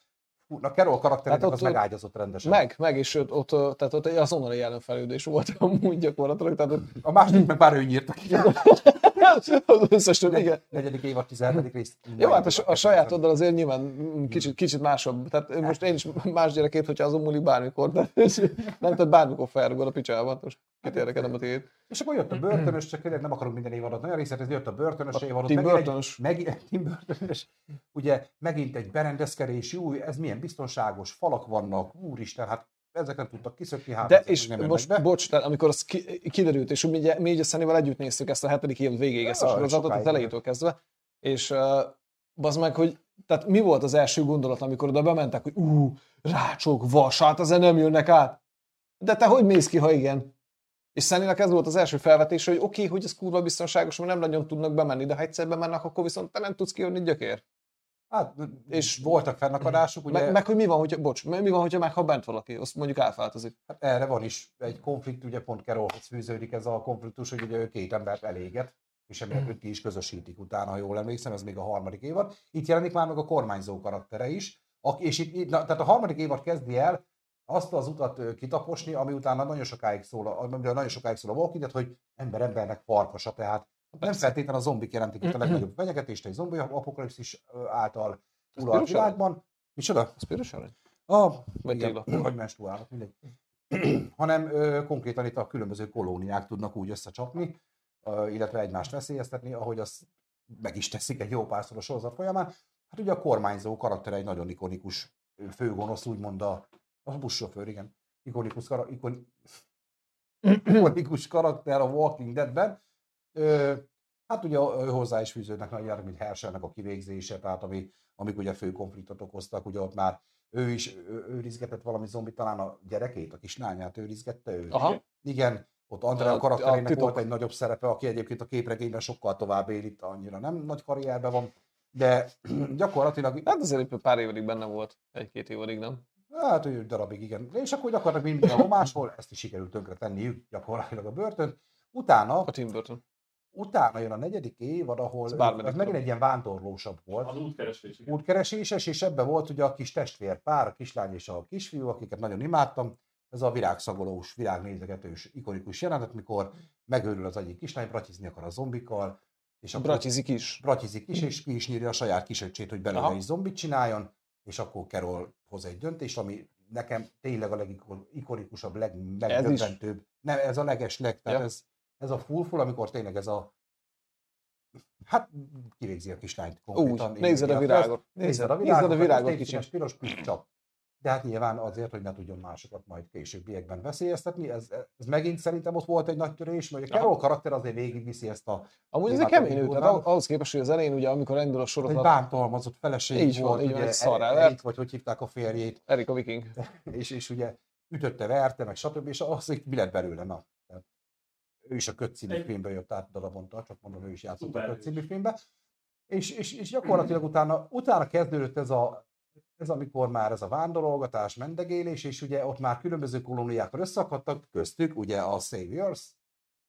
fú, na Carol karakterének Hát az ott- megágyazott rendesen. Meg, meg, és ott, tehát ott egy azonnali jelenfelődés volt amúgy gyakorlatilag, tehát ott A második meg már ő nyírta ki. az összes többi, igen. Negyedik évad, 17. rész. Jó, hát a, a sajátoddal azért nyilván mm, kicsit, kicsit másabb. Tehát most én is más gyerekét, hogyha azon múlik bármikor, de nem tehát bármikor felrugod a picsába, most kit érdekel a tiéd. És akkor jött a börtönös, csak tényleg nem akarok minden évadot nagyon részletezni, jött a börtönös A évadot. Tim megint egy-. Meg, Tim Burton-ös, ugye megint egy berendezkedés, új, ez milyen biztonságos, falak vannak, úristen, hát ezek nem tudtak kiszökni, hát De és nem most, be. bocs, tehát amikor az ki, kiderült, és mi, mi így a Szenivel együtt néztük ezt a hetedik év végéig, ezt a sorozatot, az elejétől kezdve, és uh, bazd meg, hogy tehát mi volt az első gondolat, amikor oda bementek, hogy ú, rácsok, vas, hát ezen nem jönnek át. De te hogy mész ki, ha igen? És Szeninek ez volt az első felvetés, hogy oké, okay, hogy ez kurva biztonságos, mert nem nagyon tudnak bemenni, de ha egyszer bemennek, akkor viszont te nem tudsz kijönni gyökér. Hát, és voltak fennakadások, ugye Meg, meg, hogy mi van, hogyha, bocs, mi van, hogyha meghal bent valaki, azt mondjuk átváltozik. Hát erre van is egy konfliktus, ugye pont Carolhoz fűződik ez a konfliktus, hogy ugye ő két embert eléget, és emiatt őt ki is közösítik utána, ha jól emlékszem, ez még a harmadik évad. Itt jelenik már meg a kormányzó karaktere is, és itt- na, tehát a harmadik évad kezdi el azt az utat kitaposni, ami utána nagyon sokáig szól, a- amiről nagyon sokáig szól a Walking Dead, hogy ember embernek farkasa, tehát nem feltétlenül a zombik jelentik itt a legnagyobb fenyegetést egy zombi apokalipszis által uralt világban. Micsoda? Az piros arany? Ah, Vagy igen, vagy más túlállat, mindegy. hanem ö, konkrétan itt a különböző kolóniák tudnak úgy összecsapni, ö, illetve egymást veszélyeztetni, ahogy azt meg is teszik egy jó párszor a sorozat folyamán. Hát ugye a kormányzó karaktere egy nagyon ikonikus főgonosz, úgymond a, a buszsofőr, igen. Ikonikus, kara, ikon, ikonikus karakter a Walking Deadben. Ö, hát ugye hozzá is fűződnek nagy járok, mint Herschelnek a kivégzése, tehát ami, amik ugye fő konfliktot okoztak, ugye ott már ő is őrizgetett valami zombit, talán a gyerekét, a kislányát őrizgette ő. Aha. Igen, ott Andrea A- a karakterének titok. volt egy nagyobb szerepe, aki egyébként a képregényben sokkal tovább él, itt annyira nem nagy karrierben van, de gyakorlatilag Hát azért pár évig benne volt, egy-két évig nem. Hát, egy darabig, igen. És akkor gyakorlatilag minden máshol, ezt is sikerült tönkre tenniük gyakorlatilag a börtön. Utána, A Tim Burton. utána jön a negyedik évad, ahol Ez megint egy ilyen vándorlósabb volt. Az útkeresés. igen. útkereséses, és ebben volt ugye a kis testvér pár, a kislány és a kisfiú, akiket nagyon imádtam. Ez a virágszagolós, virágnézegetős, ikonikus jelenet, mikor megőrül az egyik kislány, bratizni akar a zombikkal, és akkor Bratyizik is. bratizik is, és ki is nyírja a saját kisöccsét, hogy belőle Aha. is zombit csináljon, és akkor Carol hoz egy döntést, ami nekem tényleg a legikonikusabb, leg, legdöbbentőbb. Nem, ez a leges leg, tehát Ja. ez, ez a full full, amikor tényleg ez a Hát kivégzi a kislányt konkrétan. Úgy, így nézed a virágot. Nézed a virágot, a virágot egy kicsit. piros piros csap. De hát nyilván azért, hogy ne tudjon másokat majd későbbiekben veszélyeztetni. Ez, ez megint szerintem ott volt egy nagy törés, mert a. Carol karakter azért végigviszi ezt a Amúgy ez egy kemény nő, tehát ahhoz képest, hogy az elején ugye, amikor elindul a egy sorozat, bántalmazott feleség Így van, volt, így van, ugye, egy szarrá Erit, lett. vagy hogy hívták a férjét, Erika Viking. és, és ugye ütötte, verte, meg stb. És az, hogy mi lett belőle, na. Ő is a Köt című Egy- filmbe jött át darabonta, csak mondom, ő is játszott a Szuper. Köt című filmbe. És, és, és gyakorlatilag utána, utána kezdődött ez a, ez amikor már ez a vándorolgatás, mendegélés, és ugye ott már különböző kolóniákkal összeakadtak, köztük ugye a Saviors,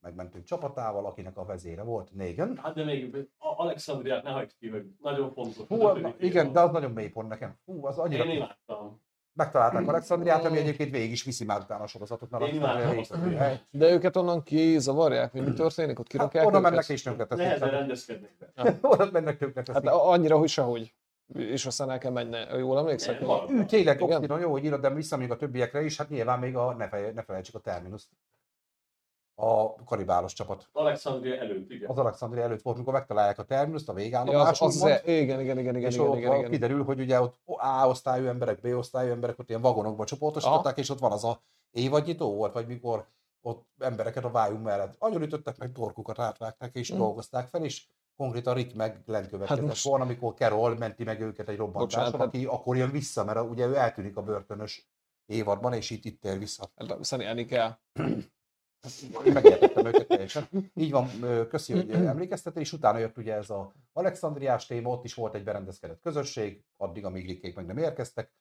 megmentők csapatával, akinek a vezére volt Negan. Hát de még a- Alexandriát ne hagyd ki, hogy nagyon fontos. Hú, ötödik igen, de az nagyon mély pont nekem. Hú, az annyira... Én imádtam. Megtalálták Alexandriát, ami egyébként végig is viszi már utána a sorozatot, mert Én Alexandria imádtam részletű azt. hely. De őket onnan kizavarják, vagy mi történik? Ott Hát kirakják oda őket? mennek és tönkre teszik. Nehezen rendezkednek. Oda mennek tönkre Hát a- annyira, hogy sehogy. És aztán el kell menni. Jól emlékszek? Nem. Ő tényleg optimum, jó, hogy írod, de vissza még a többiekre is, hát nyilván még a, ne, fej, ne felejtsük a Terminus. A karibálos csapat. Alexandria előtt, igen. Az Alexandria előtt volt, mikor megtalálják a Terminust, a Ja, végállomás, az, az, úgymond, igen, igen, igen, igen, és igen, ott igen, igen. kiderül, hogy ugye ott A osztályú emberek, B osztályú emberek ott ilyen vagonokba csoportosították, és ott van az a évadnyitó volt, vagy mikor ott embereket a vájunk mellett agyonütöttek, meg torkukat átvágták, és Mm. dolgozták fel, és konkrétan Rick meg következett Hát most- volna, amikor Carol menti meg őket egy robbantáson, hát- aki akkor jön vissza, mert ugye ő eltűnik a börtönös évadban, és itt, itt ér vissza. Hát, Szerintem kell. Én megértettem őket teljesen. Így van, köszi, hogy emlékeztetél, és utána jött ugye ez a Alexandriás téma, ott is volt egy berendezkedett közösség, addig, amíg Rickék meg nem érkeztek.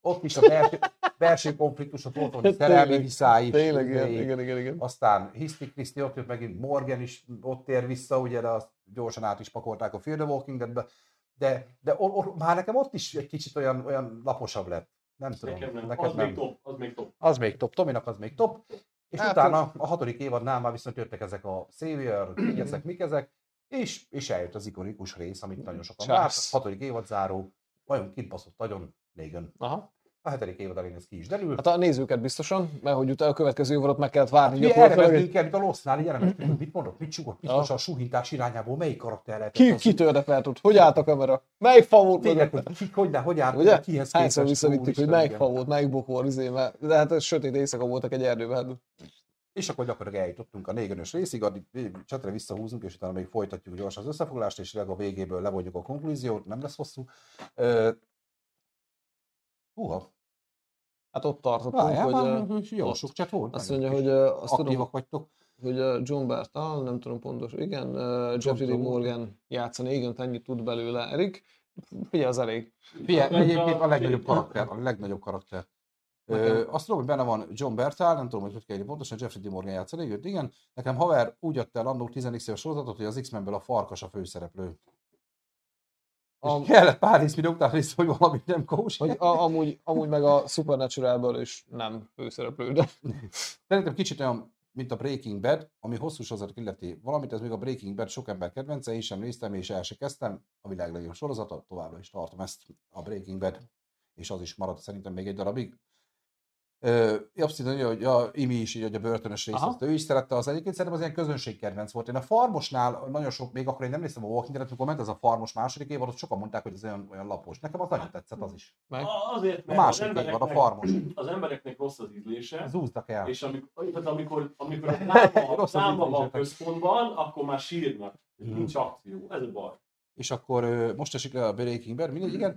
Ott is a belső, belső konfliktus, ott volt valami szerelmi viszály is. Tényleg, igen, igen, igen, igen. Aztán Hiszti Kriszti ott jött megint, Morgan is ott ér vissza, ugye, de azt gyorsan át is pakolták a Fear the Walking Deadbe. De, de or, or, már nekem ott is egy kicsit olyan, olyan laposabb lett. Nem tudom. Nekem nem. neked Az még top, az még top. az még top, Tominak az még top. És Hát, hát, utána a hatodik évadnál már viszont jöttek ezek a Savior, mik ezek, mik ezek, és, és eljött az ikonikus rész, amit nagyon sokan Charles. várt. Hatodik évad záró, vajon kit baszott nagyon Negan. Aha. A hetedik évad elén ez ki is derül. Hát a nézőket biztosan, mert hogy utána a következő évadot meg kellett várni. Mi erre mentünk el, mint a Lost-nál, így elementünk, mit mondok, mit csukott, Ja. biztos a suhintás irányából, melyik karakter lehet. Ki, kitől érdekelt ott? Hogy állt a kamera? Melyik fa volt Tényleg, hogy ki, hogy, hogy állt, Ugye? kihez Hányszor képest, visszavittük, hogy melyik fa volt, melyik bokor, izé, mert, de hát sötét éjszaka voltak egy erdőben. És akkor gyakorlatilag eljutottunk a négönös részig, addig csetre visszahúzunk, és utána még folytatjuk gyorsan az összefoglalást, és a végéből levonjuk a konklúziót, nem lesz hosszú. Húha, Hát ott tartottunk, várjál, hogy már, ö, jó ott. sok cset volt. azt mondja, hogy azt tudom, vagytok. hogy John Bertal, nem tudom pontos, igen, Jeffrey Morgan játszani, igen, ennyit tud belőle Erik. Figyelj, az elég. Figyelj, egyébként a legnagyobb karakter, a legnagyobb karakter. Ö, azt tudom, hogy benne van John Bertal, nem tudom, hogy hogy kell pontosan, Jeffrey D. Morgan játszani, őt igen. Nekem haver úgy adta el annó 10 éves sorozatot, hogy az X-Menből a farkas a főszereplő. És A- kellett pár utána rész, hogy valami nem kós. Hogy a, amúgy, amúgy meg a Supernaturalből is nem főszereplő, de Szerintem kicsit olyan, mint a Breaking Bad, ami hosszú sorozat illeti valamit, ez még a Breaking Bad sok ember kedvence, én sem néztem, és el se kezdtem, a világ legjobb sorozata, továbbra is tartom ezt a Breaking Bad, és az is maradt szerintem még egy darabig. Abszolút mondja, hogy a Imi is így, hogy a börtönös rész, Aha. azt ő is szerette az egyébként, szerintem az ilyen közönségkedvenc volt. Én a Farmosnál nagyon sok, még akkor én nem néztem a Walking Dead-et, amikor ment ez a Farmos második évad, ott sokan mondták, hogy ez olyan, olyan lapos. Nekem az nagyon tetszett az is. meg. A- Azért, A mert az második évad, a embereknek, Farmos. az embereknek rossz az ízlése, Zúztak el. és amikor, tehát amikor, amikor a táma, az táma van központban, akkor már sírnak. Mhm. Nincs akció. Ez a baj. És akkor most esik le a Breaking Bad, mindegy, igen,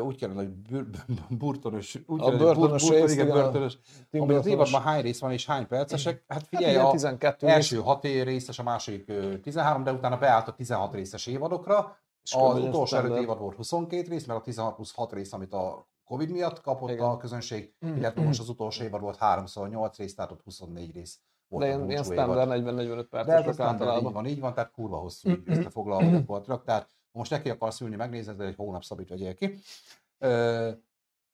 úgy kellene, hogy bur- burtonos, úgy A kellene, börtönös bur- rész, igen, börtönös. Ami az évadban hány rész van és hány percesek? Hát Hát figyelj, ilyen a 12 első 6 részes, a második ö, 13, de utána beállt a 16 részes évadokra. És Az utolsó előtt évad volt 22 rész, mert a 16 plusz 6 rész, amit a Covid miatt kapott Igen. a közönség, Mm. illetve most az utolsó évad volt 3 8 rész, tehát ott 24 rész De ilyen, ilyen standard 40-45 De ez a percesek standard, így általában. van, így van, tehát kurva hosszú összefoglalva gyakorlatilag. Tehát most neki akarsz ülni, megnézni, ez egy hónap szabít vegyél ki. Ö,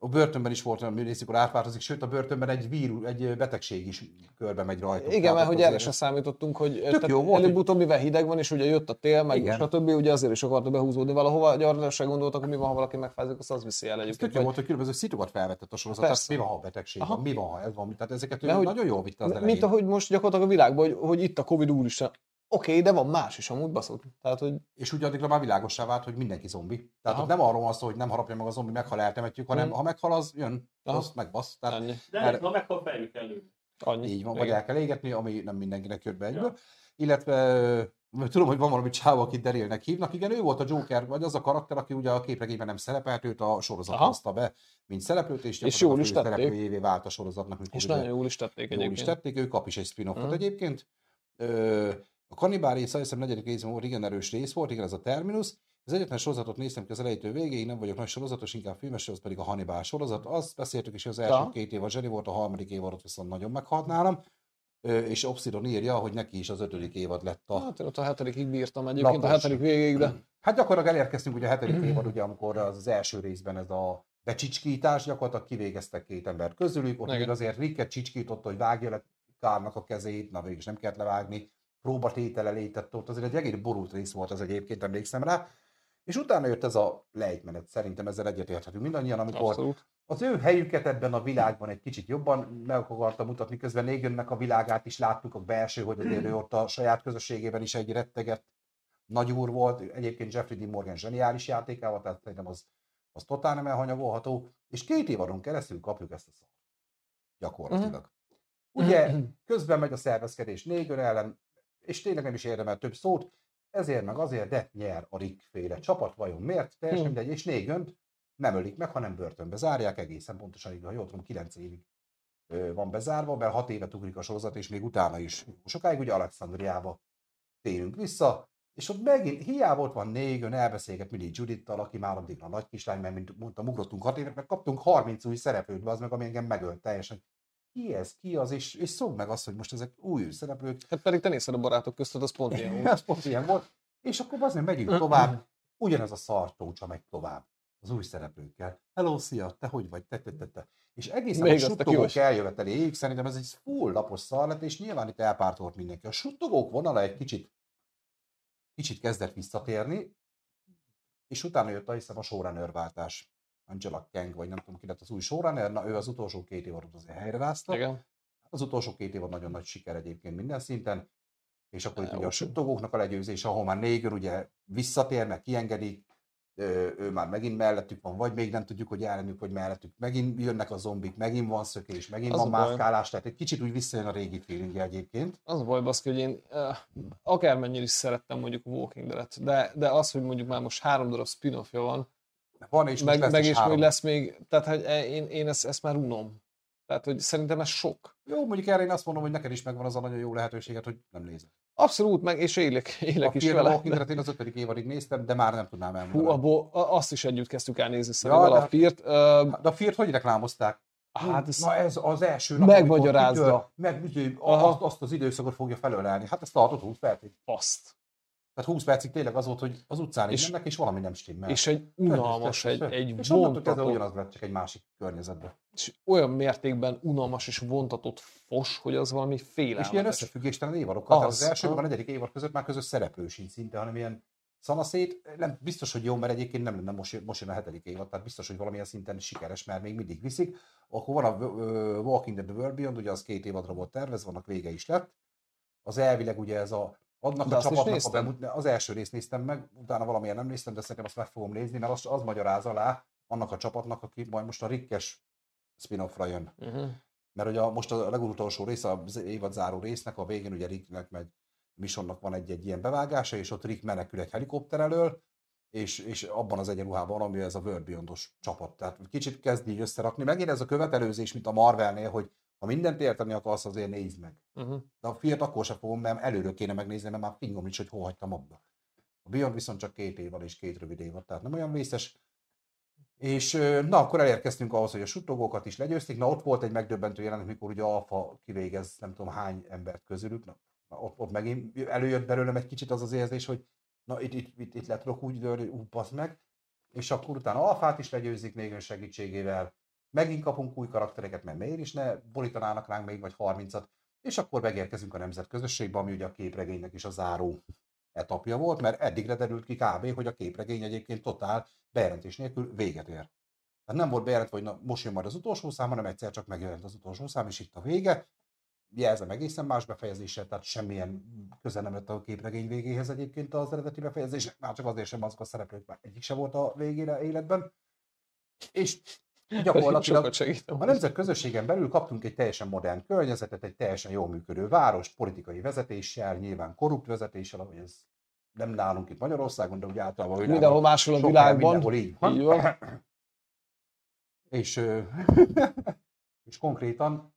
a börtönben is volt olyan művész, amikor átváltozik, sőt a börtönben egy vírus, egy betegség is körbe megy rajta. Igen, Tehát mert hogy erre se számítottunk, hogy tehát előbb-utóbb mivel hideg van, és ugye jött a tél, meg Igen. stb. Ugye azért is akarta behúzódni valahova, hogy arra se gondoltak, hogy mi van, ha valaki megfázik, azt az viszi el egyébként. tök jó volt, hogy különböző szitukat felvetett a sorozat, tehát Persze. mi van, ha betegség Aha. van, mi van, ha ez van, tehát ezeket ő De hogy- nagyon jól vitte az Mint elején. ahogy most gyakorlatilag a világban, hogy, hogy itt a Covid úristen. Oké, okay, de van más is amúgy baszott. Tehát, hogy És úgy addigra már világossá vált, hogy mindenki zombi. Tehát Aha. ott nem arról van szó, hogy nem harapja meg a zombi, meghal, eltemetjük, hanem Mm. ha meghal, az jön, Aha. azt megbasz. Tehát annyi. De Erre- ha meghal fejbe kell lőni. annyi. Így van, Igen. vagy el kell égetni, ami nem mindenkinek jött be egyből. Ja. Illetve tudom, hogy van valami csáva, akit Darylnek hívnak. Igen, ő volt a Joker, vagy az a karakter, aki ugye a képregényben nem szerepelt, őt a sorozat Aha. hozta be, mint szereplőt, és, És jól a is tették. szereplőjévé vált a sorozatnak. És nagyon jól is tették jól is egyébként. tették, ő kap is egy spin-offot Mhm. egyébként. Ö, a kannibál rész, azt hiszem negyedik részben volt, igen erős rész volt, igen, ez a Terminus. Az egyetlen sorozatot néztem ki az elejétől végéig, nem vagyok nagy sorozatos, inkább filmes, az pedig a Hannibal sorozat. Azt beszéltük is, hogy az első Ja. két év a zseni volt, a harmadik évadot viszont nagyon meghalt nálam. És Obsidon írja, hogy neki is az ötödik évad lett a... Hát ott a hetedikig bírtam egyébként, a Lapos. hetedik végéig, de Hát gyakorlatilag elérkeztünk ugye a hetedik évad, ugye, amikor az, az első részben ez a becsicskítás, gyakorlatilag kivégeztek két ember közülük, ott Igen. még azért Ricket csicskította, hogy vágja le Kárnak a kezét, na végig nem kellett levágni, próbatétele létett ott, azért egy egész borult rész volt az egyébként, emlékszem rá. És utána jött ez a lejtmenet, szerintem ezzel egyetérthetünk mindannyian, amikor abszolút. az ő helyüket ebben a világban egy kicsit jobban meg akarta mutatni, közben Négönnek a világát is láttuk a belső, hogy azért ő ott a saját közösségében is egy retteget nagy úr volt, egyébként Jeffrey Dean Morgan zseniális játékával, tehát szerintem az, az totál nem elhanyagolható, és két évadon keresztül kapjuk ezt a szart. Gyakorlatilag. Ugye közben megy a szervezkedés Négön ellen, és tényleg nem is érdemel több szót, ezért meg azért, de nyer a Rick féle csapat, vajon miért? Teljesen Hm. mindegy, és Négönt nem ölik meg, hanem börtönbe zárják egészen pontosan, ha jól tudom, 9 évig van bezárva, mert 6 évet ugrik a sorozat, és még utána is sokáig, ugye Alexandriába térünk vissza, és ott megint hiába ott van Négön, elbeszélget mindig Judittal, aki már addig a nagy kislány, mert mint mondtam, ugrottunk 6 évet, meg kaptunk 30 új szereplőt, az meg, ami engem megölt teljesen. Ki ez, ki az, és, és szog meg azt, hogy most ezek új szereplők, Hát pedig te nézted a barátok között, az pont ilyen volt. pont ilyen volt. És akkor azért megyünk tovább, ugyanez a szartócsa megy tovább az új szereplőkkel. Hello, szia, te hogy vagy, te, te, te, te. És egészen Még a suttogók eljöveteléig szerintem ez egy full lapos szar lett, és nyilván itt elpártolt mindenki. A suttogók vonala egy kicsit, kicsit kezdett visszatérni, és utána jött a hiszem a showrunner váltás. Angela Kang, vagy nem tudom ki lett az új showrunner, na ő az utolsó két évadot azért helyrázta. Igen. Az utolsó két évad nagyon nagy siker egyébként minden szinten, és akkor itt ugye a suttogóknak a legyőzés, ahol már Néger ugye visszatérnek, kiengedik, ő már megint mellettük van, vagy még nem tudjuk, hogy ellenük, hogy mellettük, megint jönnek a zombik, megint van szökés, megint Az van mászkálás, tehát egy kicsit úgy visszajön a régi feelingje egyébként. Az a baj, baszki, hogy én uh, akármennyire is szerettem mondjuk a Walking Dead-et, de, de az, hogy mondjuk már most három darab spin-offja van, Van, és meg, lesz meg is is, három. hogy lesz még, tehát hogy e- én, én ezt, ezt már unom. Tehát, hogy szerintem ez sok. Jó, mondjuk erre én azt mondom, hogy neked is megvan az a nagyon jó lehetőséget, hogy nem nézed. Abszolút, meg és élek, élek A is vele. Walking de- Dead-et én az ötödik évadig néztem, de már nem tudnám Hú, elmondani. abból, a- azt is együtt kezdtük el nézni Ja, de- a Fear-t. Ö, De a Fear-t hogy reklámozták? Hát ez, Na ez az első nap, Megmagyarázza. meg azt, azt az időszakot fogja felölelni. Hát ez tartott 20 percig. faszt. Tehát 20 percig tényleg az volt, hogy az utcán És- és, mennek, és valami nem stimmel. És egy unalmas, egy, egy és vontatott, ugyanaz lett, csak egy másik környezetben. és olyan mértékben unalmas és vontatott fos, hogy az valami És ilyen félelmetes. összefüggéstelen évadokkal. Tehát Az, az első, a aha. negyedik évad között már közös szereplő sincs szinte, hanem ilyen szanaszét. Nem, biztos, hogy jó, mert egyébként nem lenne most, most jön a hetedik évad, tehát biztos, hogy valamilyen szinten sikeres, mert még mindig viszik. Akkor van a Walking The World Beyond, ugye az két évadra volt tervezve, annak vége is lett. Az elvileg ugye ez a annak De a csapatnak a bemut, az első részt néztem meg, utána valamilyen nem néztem, de szerintem azt meg fogom nézni, mert az, az magyaráz alá annak a csapatnak, aki majd most a Rikkes spin-offra jön. Uh-huh. Mert ugye a, most a legutolsó rész, az évad záró résznek, a végén ugye Ricknek meg Misonnak van egy-egy ilyen bevágása, és ott Rick menekül egy helikopter elől, és, és abban az egyenruhában ami ez a World Beyond-os csapat. Tehát kicsit kezd így összerakni. Megint ez a követelőzés, mint a Marvelnél, hogy ha mindent érteni akarsz, azért nézd meg. Uh-huh. De a fiat akkor sem fogom, mert előről kéne megnézni, mert már fingom nincs, hogy hol hagytam abba. A Beyond viszont csak két év van és két rövid évad, tehát nem olyan vészes. És na, akkor elérkeztünk ahhoz, hogy a suttogókat is legyőzték. Na, ott volt egy megdöbbentő jelenet, mikor ugye Alfa kivégez nem tudom hány embert közülük. Na, na ott, ott megint előjött belőlem egy kicsit az az érzés, hogy na, itt, itt, itt, itt le tudok úgy dőlni, ú, bassz meg. És akkor utána Alfát is legyőzik még ön segítségével. Megint kapunk új karaktereket, mert miért is ne borítanának ránk még vagy 30-at. És akkor megérkezünk a nemzetközösségbe, ami ugye a képregénynek is a záró etapja volt, mert eddigre derült ki kb., hogy a képregény egyébként totál bejelentés nélkül véget ér. Tehát nem volt bejelentve, hogy na, most jön majd az utolsó szám, hanem egyszer csak megjelent az utolsó szám, és itt a vége. Jelzem egészen más befejezéssel, tehát semmilyen köze nem lett a képregény végéhez egyébként az eredeti befejezés, már csak azért sem azok a szereplők, már egyik sem volt a végére életben. És gyakorlatilag a nemzet közösségen belül kaptunk egy teljesen modern környezetet, egy teljesen jól működő várost, politikai vezetéssel, nyilván korrupt vezetéssel, ahogy ez nem nálunk itt Magyarországon, de úgy általában világon Mindenhol máshol a világban. Mindenhol így van. Így van. És, és konkrétan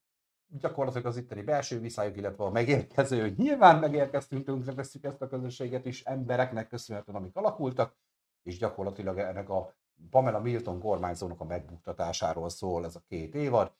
gyakorlatilag az itteni belső viszályok, illetve a megérkező, nyilván megérkeztünk, tönkretesszük ezt a közösséget is, embereknek köszönhetően, amik alakultak, és gyakorlatilag ennek a Pamela Milton kormányzónak a megbuktatásáról szól ez a két évad.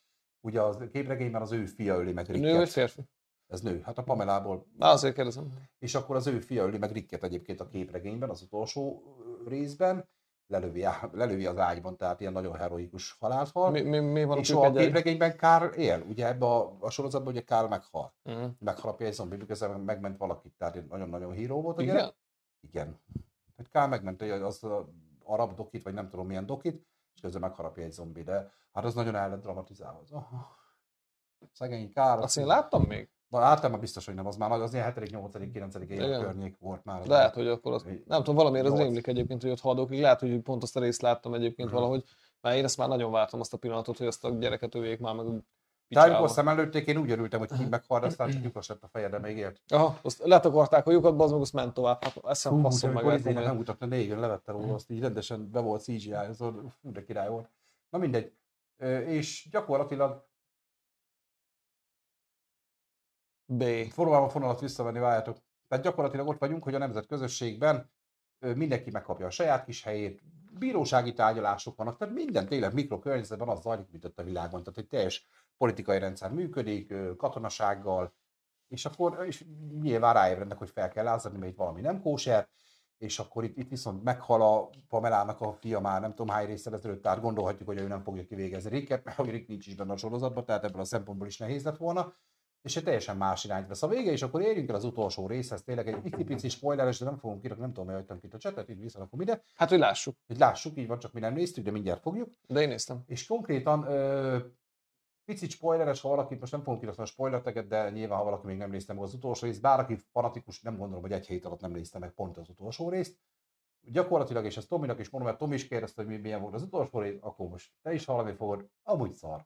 Ugye az képregényben az ő fia öli meg Nő vagy Ricket. férfi? Ez nő, hát a Pamelából. Na, azért kérdezem. És akkor az ő fia öli meg Ricket egyébként a képregényben, az utolsó részben. Lelövi, lelövi az ágyban, tehát ilyen nagyon heroikus halált hal. Mi, mi, mi van és a a képregényben Kár él, ugye ebbe a, a sorozatban ugye Kár meghal. Mhm. Megharapja egy zombi, miközben megment valakit, tehát nagyon-nagyon híró volt a Igen? gyerek. Igen. Hogy Kár megment az a arab dokit, vagy nem tudom milyen dokit, és közben megharapja egy zombi, de hát az nagyon el lett dramatizálva. Oh, szegény Kár. Azt én láttam még? Na, általában biztos, hogy nem, az már az ilyen 7., 8., 9. év környék volt már. Az Lehet, hogy akkor az... Nem tudom, valamiért az rémlik egyébként, hogy ott haldokig. Lehet, hogy pont azt a részt láttam egyébként Mhm. valahogy. Mert én ezt már nagyon vártam azt a pillanatot, hogy azt a gyereket övék már meg De picsába. szem előtték, én úgy örültem, hogy ki meghal, de aztán csak lyukas lett a feje, de még élt. Aha, azt letakarták a lyukat, az meg azt ment tovább. Hát eszem de meg. amikor fogja. nem mutatna, négyen levette róla, azt így rendesen be volt CGI, az fú, de király volt. Na mindegy. És gyakorlatilag B. forróan a fonalat visszavenni, várjátok. Tehát gyakorlatilag ott vagyunk, hogy a nemzetközösségben mindenki megkapja a saját kis helyét, bírósági tárgyalások vannak, tehát minden tényleg mikrokörnyezetben az zajlik, mint ott a világon. Tehát egy teljes politikai rendszer működik, katonasággal, és akkor és nyilván ráébrednek, hogy fel kell lázadni, mert itt valami nem kóser, és akkor itt, itt viszont meghal a Pamelának a fia már nem tudom hány részsel ezelőtt, tehát gondolhatjuk, hogy ő nem fogja kivégezni Ricket, mert hogy Rick nincs is benne a sorozatban, tehát ebből a szempontból is nehéz lett volna és egy teljesen más irányt vesz a vége, és akkor érjünk el az utolsó részhez, tényleg egy icipici spoileres, de nem fogunk kirakni, nem tudom, hogy hagytam itt a csetet, így visszarakom ide, Hát, hogy lássuk. hogy lássuk, így van, csak mi nem néztük, de mindjárt fogjuk. De én néztem. És konkrétan ö, picit spoileres, ha valaki, most nem fogunk kirakni a spoilerteket, de nyilván, ha valaki még nem nézte meg az utolsó részt, bár aki fanatikus, nem gondolom, hogy egy hét alatt nem nézte meg pont az utolsó részt. Gyakorlatilag, és ezt Tominak is mondom, mert Tomi is kérdezte, hogy mi- milyen volt az utolsó rész, akkor most te is hallani fogod, amúgy szar.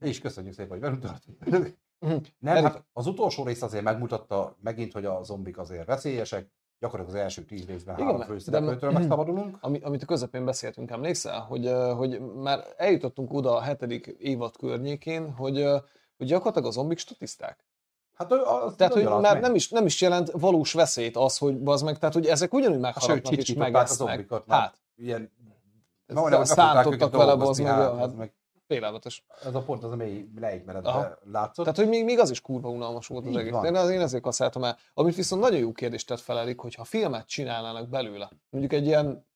És köszönjük szépen, hogy velünk. Nem, hát az utolsó rész azért megmutatta megint, hogy a zombik azért veszélyesek. Gyakorlatilag az első tíz részben Igen, három főszereplőtől megszabadulunk. Ami, amit a közepén beszéltünk, emlékszel? Hogy, hogy már eljutottunk oda a hetedik évad környékén, hogy, hogy gyakorlatilag a zombik statiszták. Hát az Tehát, hogy már nem is, nem is jelent valós veszélyt az, hogy az meg, tehát, hogy ezek ugyanúgy Hát megharapnak és megesznek. Hát, Ilyen, majdnem, hogy szántottak vele, bazd meg, hát, hát. az meg, félelmetes. ez a pont az a mély Aha. leégmeredbe látszott. Tehát, hogy még, még az is kurva unalmas volt az Így egész. van. Én, az, én ezért kaszáltam el. Amit viszont nagyon jó kérdést tett fel Erik, hogyha filmet csinálnának belőle, mondjuk egy ilyen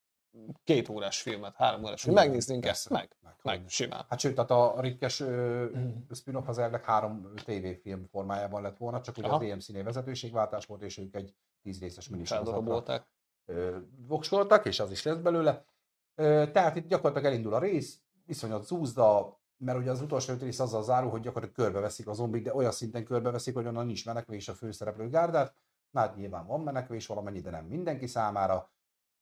két órás filmet, három órás, hogy megnéznénk ezt, meg, Meg, meg, simán. Hát sőt, tehát a Rikkes ö, spin-off az elvileg három tévéfilm formájában lett volna, csak ugye Aha. az EMC-nél vezetőségváltás volt, és ők egy tíz részes minisorozatra voksoltak, és az is lesz belőle. Ö, tehát itt gyakorlatilag elindul a rész, iszonyat zúzda, mert ugye az utolsó öt rész azzal zárul, hogy gyakorlatilag körbeveszik a zombik, de olyan szinten körbeveszik, hogy onnan nincs menekvés a főszereplő gárdát. Na hát nyilván van menekvés valamennyi, de nem mindenki számára.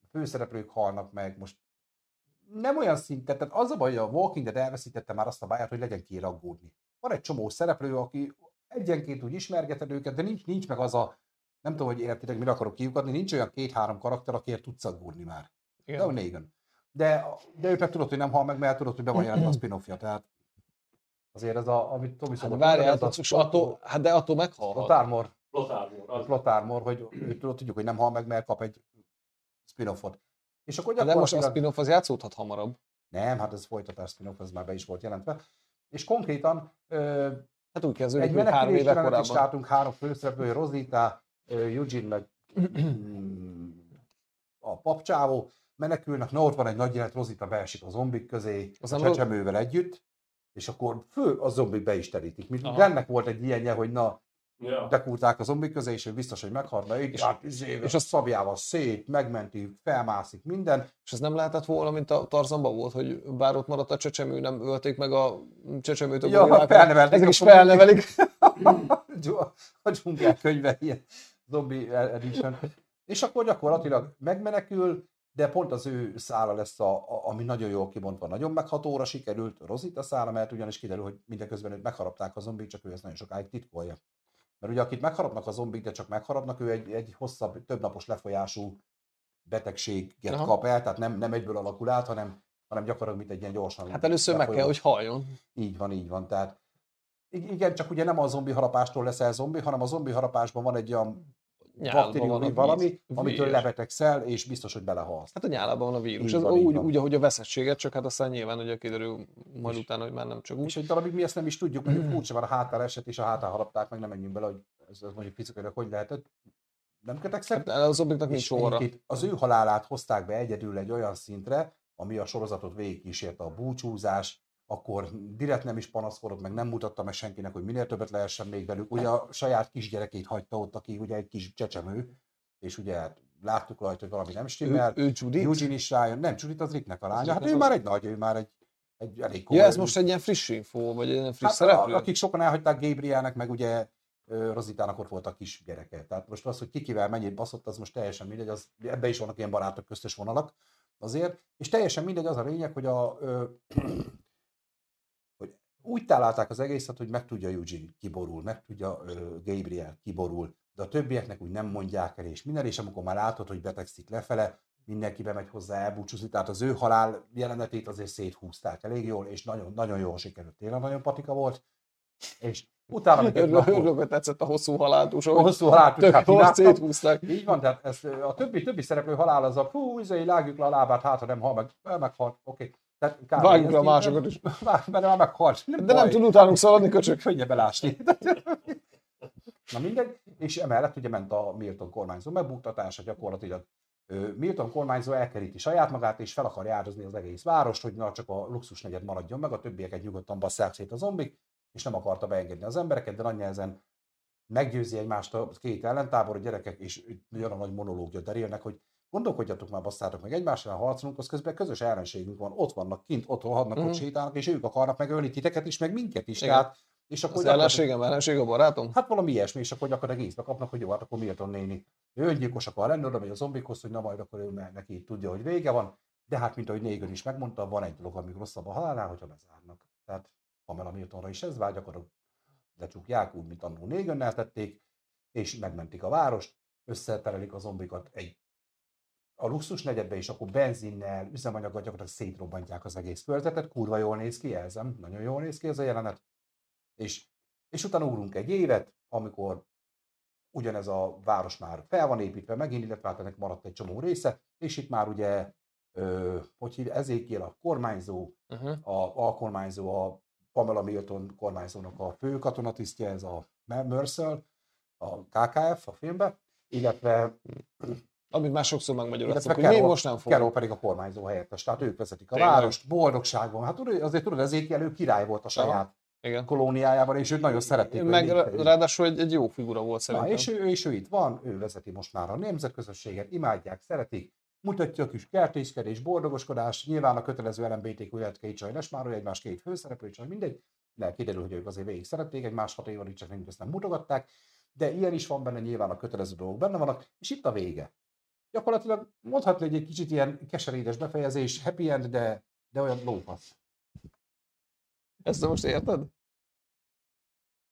A főszereplők halnak meg, most nem olyan szinten, tehát az a baj, hogy a Walking Dead elveszítette már azt a báját, hogy legyen ki aggódni. Van egy csomó szereplő, aki egyenként úgy ismergeted őket, de nincs, nincs meg az a, nem tudom, hogy értitek, mire akarok kiukadni, nincs olyan két-három karakter, akiért tudsz aggódni már. De Igen. a Negan. De, de ő meg tudod, hogy nem hal meg, mert tudod, hogy be van jelentve a spin-offja, tehát azért ez a, amit Tomi Hát várjál, hát, attól, hát de attól meghalhat. Plot Armor, Plot Armor, az Plot Armor, hogy ő tudod, tudjuk, hogy nem hal meg, mert kap egy spin-offot. És akkor De most a gyakorlatilag... spin-off az játszódhat hamarabb. Nem, hát ez folytatás spin-off, ez már be is volt jelentve. És konkrétan ö, Hát úgy kezdődik, egy három éve jelenet is korábban. látunk, három főszereplő, Rosita, Eugene, meg a papcsávó, menekülnek, na ott van egy nagy jelenet, Rosita beesik a zombik közé, Az a ro- csecsemővel együtt, és akkor fő a zombik be is terítik. Mint Aha. Glennek volt egy ilyenje, hogy na, Ja. bekulták a zombik közé, és ő biztos, hogy meghalna, így, És- hát, izé, és a szabjával szét, megmenti, felmászik minden, És ez nem lehetett volna, mint a Tarzanban volt, hogy bár ott maradt a csecsemő, nem ölték meg a csecsemőt a Ja, gorillákat. felnevelték Ezek is felnevelik. a dzsungel könyve, ilyen zombie edition. És akkor gyakorlatilag megmenekül, de pont az ő szála lesz, a, a, ami nagyon jól kibontva, nagyon meghatóra sikerült, Rosita szála, mert ugyanis kiderül, hogy mindeközben őt megharapták a zombik, csak ő ezt nagyon sokáig titkolja. Mert ugye akit megharapnak a zombik, de csak megharapnak, ő egy, egy hosszabb, többnapos lefolyású betegséget Aha. kap el, tehát nem, nem egyből alakul át, hanem, hanem gyakorlatilag mint egy ilyen gyorsan Hát először meg kell, lefolyó- hogy halljon. így van, így van. Tehát igen, csak ugye nem a zombi harapástól leszel zombi, hanem a zombi harapásban van egy olyan Nyálban baktérium, van valami, víz- amitől lebetegszel, és biztos, hogy belehalsz. Hát a nyálában van a vírus. Így Ez van, úgy, van. úgy, ahogy a veszettséget, csak hát aztán nyilván ugye kiderül majd És- utána, hogy már nem csak És úgy. hogy darabig mi ezt nem is tudjuk, mondjuk furcsa van a hátán eset, és a hátán harapták, meg nem menjünk bele, hogy ez, ez mondjuk fizikailag hogy lehetett. Nem kötekszek? Hát a zombiknak nincs És az ő halálát hozták be egyedül egy olyan szintre, ami a sorozatot végigkísérte a búcsúzás, akkor direkt nem is panaszkodott, meg nem mutatta meg senkinek, hogy minél többet lehessen még velük. Ugye a saját kisgyerekét hagyta ott, aki ugye egy kis csecsemő, és ugye hát láttuk rajta, hogy valami nem Ő, stimmel. ő Judith? Eugene is rájön, nem, Judith az Ricknek a lánya, hát ő már egy nagy, ő már egy, egy elég Ja, komoly- ez most egy ilyen friss info, vagy egy ilyen friss Hát, szereplő? akik sokan elhagyták Gabrielnek, meg ugye Rozitának ott volt a kis gyereke. Tehát most az, hogy kikivel mennyit baszott, az most teljesen mindegy, az, ebbe is vannak ilyen barátok köztös vonalak azért, és teljesen mindegy az a lényeg, hogy a ö, úgy találták az egészet, hogy meg tudja Eugene kiborul, meg tudja Gabriel kiborul, de a többieknek úgy nem mondják el, és minden, és amikor már látod, hogy betegszik lefele, mindenki bemegy hozzá elbúcsúzni, tehát az ő halál jelenetét azért széthúzták elég jól, és nagyon, nagyon jól sikerült. Tényleg nagyon patika volt, és utána Örülök, napot- tetszett a hosszú haláltus, a hosszú halál tök hát jól széthúzták. Így van, tehát ez, a többi, többi szereplő halál az a hú, izé, lágjuk le a lábát, hát ha nem hal meg, meghalt, oké. Tehát. Vágjuk a másokat is. Mert már meghalt. Nem De nem baj. tud utánunk szaladni, köcsök. Könnyebb elásni. Na mindegy, és emellett ugye ment a Milton kormányzó megbuktatása gyakorlatilag. Milton kormányzó elkeríti saját magát, és fel akarja áldozni az egész várost, hogy na csak a luxus negyed maradjon meg, a többieket nyugodtan basszák szét a zombik, és nem akarta beengedni az embereket, de nagy nehezen meggyőzi egymást a két ellentábor, a gyerekek, és nagyon nagy monológia derélnek, hogy gondolkodjatok már, basszátok meg egymással, harcolunk, az közben közös ellenségünk van, ott vannak kint, ott rohadnak, Mhm. ott sétálnak, és ők akarnak megölni titeket is, meg minket is. Igen. Tehát, és akkor Az ellenségem, ellenség a barátom? Hát valami ilyesmi, és akkor gyakorlatilag észbe kapnak, hogy jó, hát akkor Milton néni. Öngyilkos akar lenni, oda megy a zombikhoz, hogy na majd akkor ő ne- neki tudja, hogy vége van. De hát, mint ahogy Négen is megmondta, van egy dolog, ami rosszabb a halálnál, hogyha bezárnak. Tehát Pamela Miltonra is ez vágy, akkor lecsukják úgy, mint annó Négönnel tették, és megmentik a várost, összeterelik a zombikat egy a luxus negyedbe, és akkor benzinnel, üzemanyaggal gyakorlatilag szétrobbantják az egész körzetet, kurva jól néz ki, jelzem, nagyon jól néz ki ez a jelenet. És, és utána ugrunk egy évet, amikor ugyanez a város már fel van építve megint, illetve hát ennek maradt egy csomó része, és itt már ugye, ö, hogy hívja, ezékiel a kormányzó, Uh-huh. a alkormányzó, a Pamela Milton kormányzónak a fő katonatisztje, ez a Mercer, a KKF a filmben, illetve, Amit már sokszor megmagyaráztuk, hogy Carol, most nem fog. Carol pedig a kormányzó helyettes, tehát ők vezetik a Tényleg? várost, boldogságban. Hát tudod, azért tudod, ezékiel ő király volt a saját Igen. kolóniájában, és őt nagyon szerették. Meg rá- ráadásul egy, egy jó figura volt Na, szerintem. és ő, és ő itt van, ő vezeti most már a nemzetközösséget, imádják, szeretik, mutatja a kis kertészkedés, boldogoskodás, nyilván a kötelező LMBTQ életkeit sajnos már, hogy egymás két főszereplő, csak mindegy, de kiderül, hogy ők azért végig szerették egymás hat évig, csak nem, ezt nem mutogatták, de ilyen is van benne, nyilván a kötelező dolgok benne vannak, és itt a vége. Gyakorlatilag mondhatni, hogy egy kicsit ilyen keserédes befejezés, happy end, de, de olyan lófasz. Ezt most érted?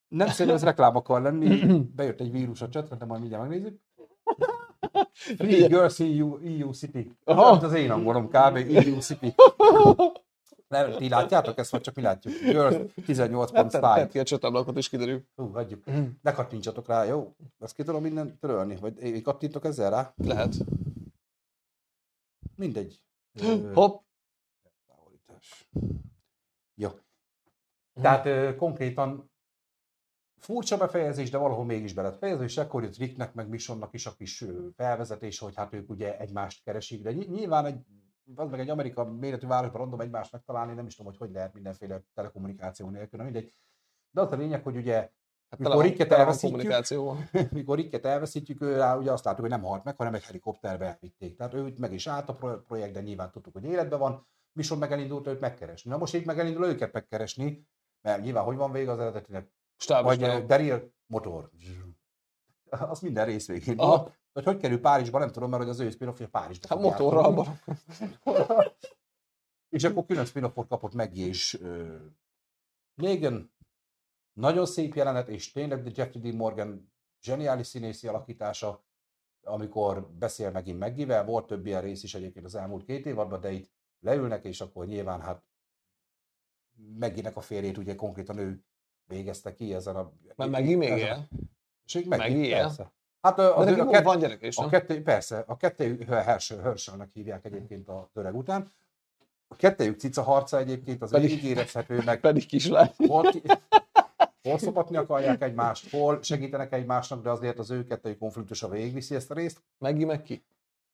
Nem szerintem ez reklám akar lenni, bejött egy vírus a csatra, de majd mindjárt megnézzük. Free Girls EU, EU City. Aha. Ez az én angolom kb. EU City. Nem, ti látjátok ezt, vagy csak mi látjuk? Girls 18 pont Hát style. ki a csatablakot is kiderül. Hú, hagyjuk. Ne kattintsatok rá, jó? Ezt ki tudom minden törölni? Vagy én kattintok ezzel rá? Lehet. Mindegy. Hopp, távolítás. Jó. Tehát ö, konkrétan furcsa befejezés, de valahol mégis be lett fejező, és akkor jött Ricknek, meg Misonnak is a kis felvezetés, hogy hát ők ugye egymást keresik, de ny- nyilván egy, az meg egy Amerika méretű városban random egymást megtalálni, nem is tudom, hogy hogy lehet mindenféle telekommunikáció nélkül, na mindegy. De az a lényeg, hogy ugye hát Mikor van elveszítjük. mikor Ricket elveszítjük, ő rá ugye azt látjuk, hogy nem halt meg, hanem egy helikopterbe elvitték. Tehát őt meg is állt a pro- projekt, de nyilván tudtuk, hogy életben van. Mission meg elindult őt megkeresni. Na most itt meg elindul őket megkeresni, mert nyilván hogy van vége az eredetinek? Vagy Daryl motor. Az minden rész végén Aha. van. Hogy hogy kerül Párizsba, nem tudom, mert hogy az ő spin Párizsba. Hát fog motorral. És akkor külön spin kapott meg és Negan. Nagyon szép jelenet, és tényleg de Jeffrey Dean Morgan zseniális színészi alakítása, amikor beszél megint Meggivel, volt több ilyen rész is egyébként az elmúlt két évadban, de itt leülnek, és akkor nyilván hát Megginek a férjét ugye konkrétan ő végezte ki ezen a... Mert Meggi még él. És Meggi, Meggi él? persze. Hát De az ő, neki a, kett, van gyerek is, a kettő, persze, a kettő Herschel, Herschelnek hívják egyébként a öreg után. A kettőjük cica harca egyébként az Pedig- így érezhető, meg Pedig kislány. hol, ki, hol szopatni akarják egymást, hol segítenek egymásnak, de azért az ő kettőjük konfliktusa végigviszi ezt a részt. Meggi meg ki?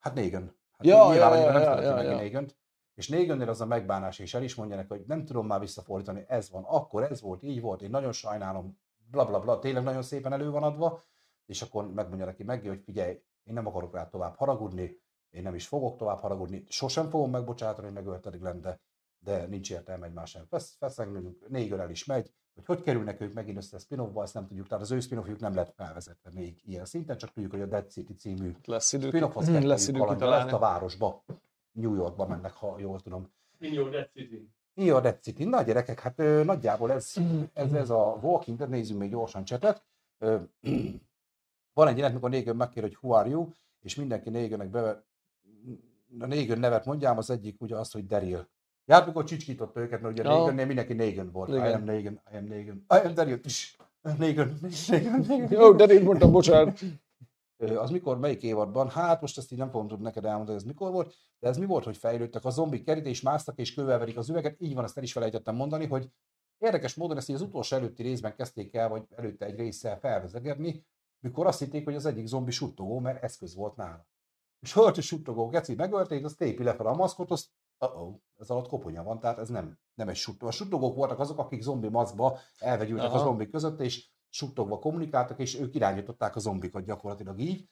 Hát Negan. Hát Ja, nyilván ja, ja, nem ja, ja, ja. Negant. És Negannél az a megbánás, és el is mondja neki, hogy nem tudom már visszafordítani, ez van, akkor ez volt, így volt, én nagyon sajnálom, bla bla bla, tényleg nagyon szépen elő van adva, és akkor megmondja neki meg, hogy figyelj, én nem akarok rá tovább haragudni, én nem is fogok tovább haragudni, sosem fogom megbocsátani, hogy megölted Glenn, de, de nincs értelme egymás ellen fesz, feszegnünk, Negan el is megy, hogy hogy kerülnek ők megint össze a spin ezt nem tudjuk, tehát az ő spin nem lett felvezetve még ilyen szinten, csak tudjuk, hogy a Dead City című Lesz idő. spin-off az Hmm, lesz idő lesz a városba. New Yorkba mennek, ha jól tudom. In your Dead City. Dead City. Na gyerekek, hát ö, nagyjából ez, Mhm. ez, ez a Walking Dead, nézzünk még gyorsan csetet. Ö, van egy jelenet, mikor Negan megkér, hogy who are you, és mindenki Negannek beve... A Negan nevet mondjám, az egyik ugye azt, hogy Daryl. Ja, hát mikor csicskított őket, mert ugye Ja. Negannél mindenki Negan volt. Igen. I am Negan, I am Negan, I am Daryl. is. Negan, Negan, Negan. Jó, de én mondtam, bocsánat. Az mikor, melyik évadban? Hát most ezt így nem fogom tudni neked elmondani, ez mikor volt, de ez mi volt, hogy fejlődtek a zombik kerítés, másztak és kővel verik az üveget, így van, ezt el is felejtettem mondani, hogy érdekes módon ezt így az utolsó előtti részben kezdték el, vagy előtte egy résszel felvezegetni, mikor azt hitték, hogy az egyik zombi suttogó, mert eszköz volt nála. És hört, hogy suttogó geci megölték, azt tépi lefelé a maszkot, azt uh-oh, ez alatt koponya van, tehát ez nem, nem egy suttogó. A suttogók voltak azok, akik zombi maszkba elvegyültek a Aha. zombik között, és suttogva kommunikáltak, és ők irányították a zombikat gyakorlatilag így.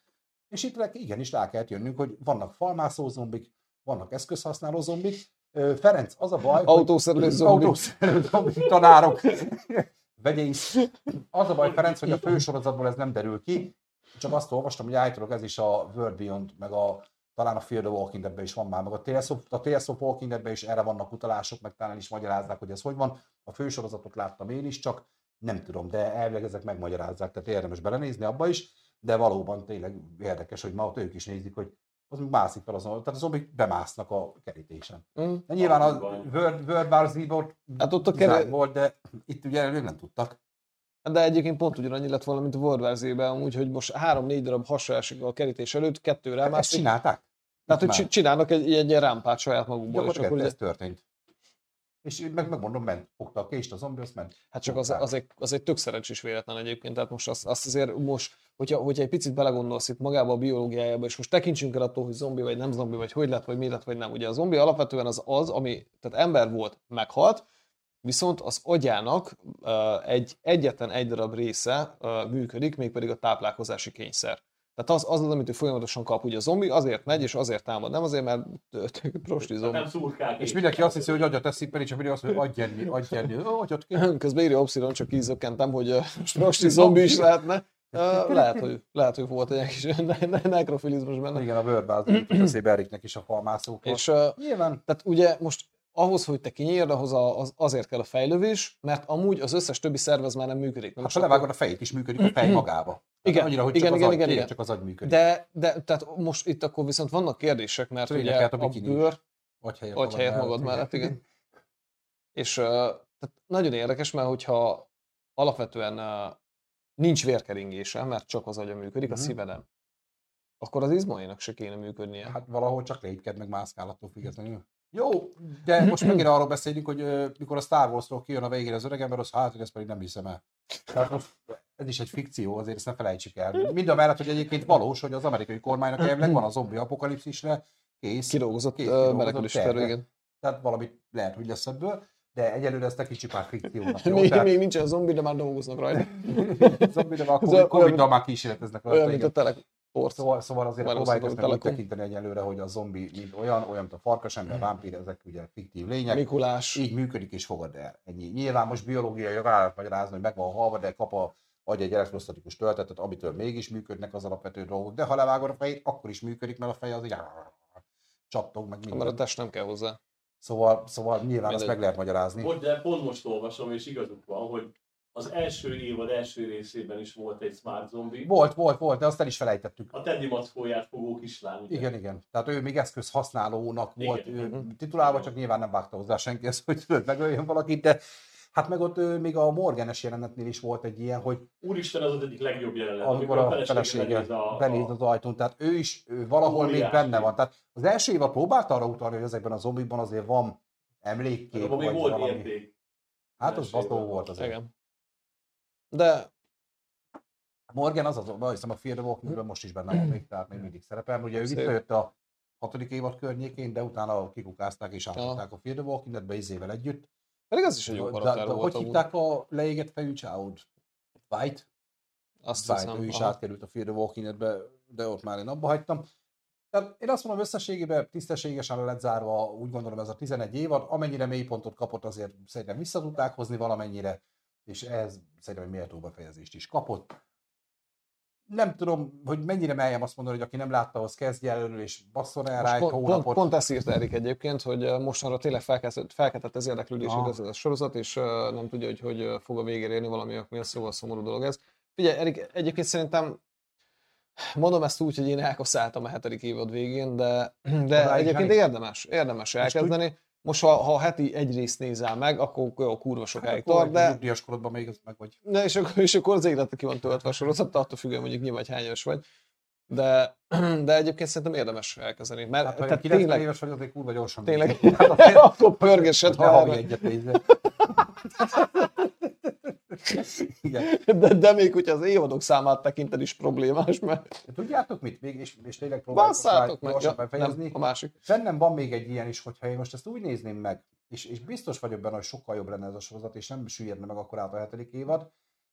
És itt igenis rá kellett jönnünk, hogy vannak falmászó zombik, vannak eszközhasználó zombik. Ferenc, az a baj, hogy Autószerelő zombi. autószerelő zombik, tanárok, vegyész. Az a baj, Ferenc, hogy a fősorozatból ez nem derül ki. Csak azt olvastam, hogy állítólag ez is a World Beyond, meg a talán a Fear the Walking Deadben is van már, meg a Tales of, a Tales of Walking Deadben is erre vannak utalások, meg talán is magyarázzák, hogy ez hogy van. A fősorozatot láttam én is, csak nem tudom, de elvileg ezek megmagyarázzák, tehát érdemes belenézni abba is, de valóban tényleg érdekes, hogy ma ott ők is nézik, hogy az még mászik fel azon, tehát a zombik bemásznak a kerítésen. Mm. De nyilván a. World, World War Z-ban Hát ott a kere- volt, de itt ugye ők nem tudtak. De egyébként pont ugyanannyi lett volna, mint a World War Z-ben, amúgy, hogy most három-négy darab hasra esik a kerítés előtt, kettőre Hát ezt mászik. csinálták? Tehát, hogy csinálnak egy, egy ilyen rámpát saját magukból, Gyakorlatilag ez történt. És meg, megmondom, ment, fogta a kést a zombi, azt ment. hát csak az, az, egy, az egy tök szerencsés véletlen egyébként, tehát most azt, azt azért most, hogyha, hogyha egy picit belegondolsz itt magába a biológiájába, és most tekintsünk el attól, hogy zombi vagy nem zombi, vagy hogy lett, vagy mi lett, vagy nem. Ugye a zombi alapvetően az az, ami, tehát ember volt, meghalt, viszont az agyának uh, egy egyetlen egy darab része uh, működik, mégpedig a táplálkozási kényszer. Tehát az, az az, amit ő folyamatosan kap. Ugye a zombi azért megy, és azért támad, nem azért, mert prosti zombi. Nem szurkál És mindenki azt hiszi, hogy agyat eszik, pedig csak mindig azt mondja, hogy adj enni, adj enni, agyat ki. Közben írja Opsilon, csak ízökkentem, hogy uh, most prosti zombi is lehetne. Lehet, hogy, lehet, hogy volt egy kis ne- ne- nekrofilizmus benne. Igen, a World War Z jutott eszébe Eriknek is a falmászókról. És uh, Nyilván tehát ugye most ahhoz, hogy te kinyírd, ahhoz a, az, azért kell a fejlővés, mert amúgy az összes többi szervez már nem működik. Na Hát most ha levágod a fejét is működik, a fej magába. Igen, annyira, hogy igen, csak igen, az igen, agy, igen. csak az agy működik. De, de tehát most itt akkor viszont vannak kérdések, mert Törjnek ugye át a a bőr, Agy helyett Agy helyett magad mellett, igen. És uh, tehát nagyon érdekes, mert hogyha alapvetően uh, nincs vérkeringése, mert csak az agya működik, a Mhm. szíve nem. Akkor az izmainak se kéne működnie. Hát valahol csak légyked, meg mászkál attól függetlenül. Jó, de most megint arról beszélünk, hogy ö, mikor a Star Wars-ról kijön a végére az öregember, az hát, hogy ezt pedig nem hiszem el. Tehát most ez is egy fikció, azért ezt ne felejtsük el. Mind a mellett, hogy egyébként valós, hogy az amerikai kormánynak elvileg van a zombi apokalipszisre kész. Kidolgozott kész kidolgozott menekülési terve. igen. Tehát valami lehet, hogy lesz ebből, de egyelőre ezt kicsi pár fikciónak. Jó? Még, Tehát, még nincsen zombi, de már dolgoznak rajta. zombi, de már Covid- Covid-dal már kísérleteznek rajta. Olyan, mint a teleport. Szóval, szóval azért Már próbáljuk ezt úgy tekinteni egyelőre, hogy a zombi mint olyan, olyan, mint a farkas ember, vámpír, ezek ugye fiktív lények. Mikulás. Így működik és fogad el. Ennyi. Nyilván most biológiai rá lehet magyarázni, hogy meg van halva, de kap a agy egy elektrostatikus töltetet, amitől mégis működnek az alapvető dolgok. De ha levágod a fejét, akkor is működik, mert a feje az így csattog, meg Mert a minden. test nem kell hozzá. Szóval, szóval nyilván ezt Mindegy. meg lehet magyarázni. Most, de pont most olvasom, és igazuk van, hogy az első évad első részében is volt egy smart zombi. Volt, volt, volt, de azt el is felejtettük. A Teddy mackóját fogó kislány. ugye? Igen, igen. Tehát ő még eszköz használónak Igen. volt ő titulálva, csak nyilván nem vágta hozzá senki ezt, hogy megöljön valakit, de hát meg ott ő, még a Morganes jelenetnél is volt egy ilyen, hogy Úristen, az az egyik legjobb jelenet, amikor a felesége benéz az ajtón, tehát ő is ő valahol még Óriási. benne van. Tehát az első évad próbált arra utalni, hogy ezekben a zombikban azért van emlékkép, Abban még vagy volt valami. érték. Hát az évadban. volt azért. Igen. De Morgan az az, azt hiszem a Fear the Walking most is benne van még, tehát még mindig szerepel. Ugye ő visszajött a hatodik évad környékén, de utána kikukázták és átadták a Fear the Walking Deadbe izével együtt. Pedig az is egy jó de, karakter de, volt. hogy hívták a leégett fejű csávót? White? Azt White, hiszem. ő is aha. átkerült a Fear the Walking Deadbe, de ott már én abba hagytam. Tehát én azt mondom, összességében tisztességesen le lett zárva, úgy gondolom ez a 11 évad, amennyire mélypontot kapott, azért szerintem vissza tudták hozni valamennyire, és ez szerintem egy méltó befejezést is kapott. Nem tudom, hogy mennyire meljem azt mondani, hogy aki nem látta, az kezdje előről, és basszon el rá egy pont, pont, hónapot. pont ezt írta Erik egyébként, hogy mostanra tényleg felkeltett, felkeltett az érdeklődését Aha. ez a sorozat, és nem tudja, hogy hogy fog a végére érni valami miatt, szóval szomorú dolog ez. Figyelj, Erik, egyébként szerintem mondom ezt úgy, hogy én elkaszáltam a hetedik évad végén, de, de egyébként érdemes, érdemes elkezdeni. Most ha, ha heti egy részt nézel meg, akkor jó, kurva sokáig Hát tart, de, nyugdíjas korodban még meg vagy. de és, akkor, és akkor az életre ki van töltve a sorozat, attól függően mondjuk nyilván, hogy hány éves vagy. De, de egyébként szerintem érdemes elkezdeni. Mert Hát, tehát 90 tényleg, éves vagy, azért kurva gyorsan. tényleg. Hát akkor pörgessed, ha havi egyet. Igen. De, de még hogyha az évadok számát tekinted is problémás, mert Tudjátok mit? Még, és, és tényleg próbáljuk már meg. Ja, befejezni. nem, a másik. Bennem van még egy ilyen is, hogyha én most ezt úgy nézném meg, és, és biztos vagyok benne, hogy sokkal jobb lenne ez a sorozat, és nem süllyedne meg akkor át a hetedik évad,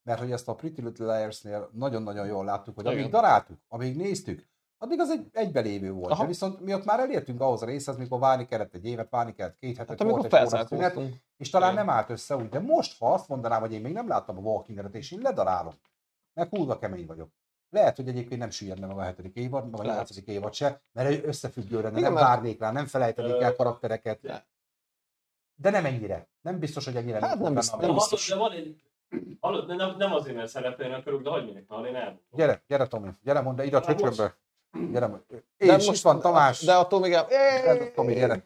mert hogy ezt a Pretty Little Liars-nél nagyon-nagyon jól láttuk, hogy amíg Igen. daráltuk, amíg néztük, addig az egy egybelévő volt. Aha. De viszont mi ott már elértünk ahhoz a részhez, mikor várni kellett egy évet, várni kellett két hetet, Hát volt egy szünet, és talán Igen. nem állt össze úgy, de most, ha azt mondanám, hogy én még nem láttam a Walking Dead-et, és én ledarálom, mert kurva kemény vagyok. Lehet, hogy egyébként nem süllyedne meg a hetedik évad, vagy a nyolcadik évad se, mert ő összefüggő lenne, Igen, nem mert- várnék rá, nem felejtenék el Ö, karaktereket. de- nem ennyire. Nem biztos, hogy ennyire Hát nem benne biztos- nem biztos. de van egy... Hallod, nem, nem azért, mert szerepelni akarok, de hagyd minek, mert én elmondom. Gyere, gyere Tomi, gyere mondd, ide a Na, csöcsömbe. Gyere, mondd. De és itt van Tamás. De attól még el... Ez a Tomi, gyere.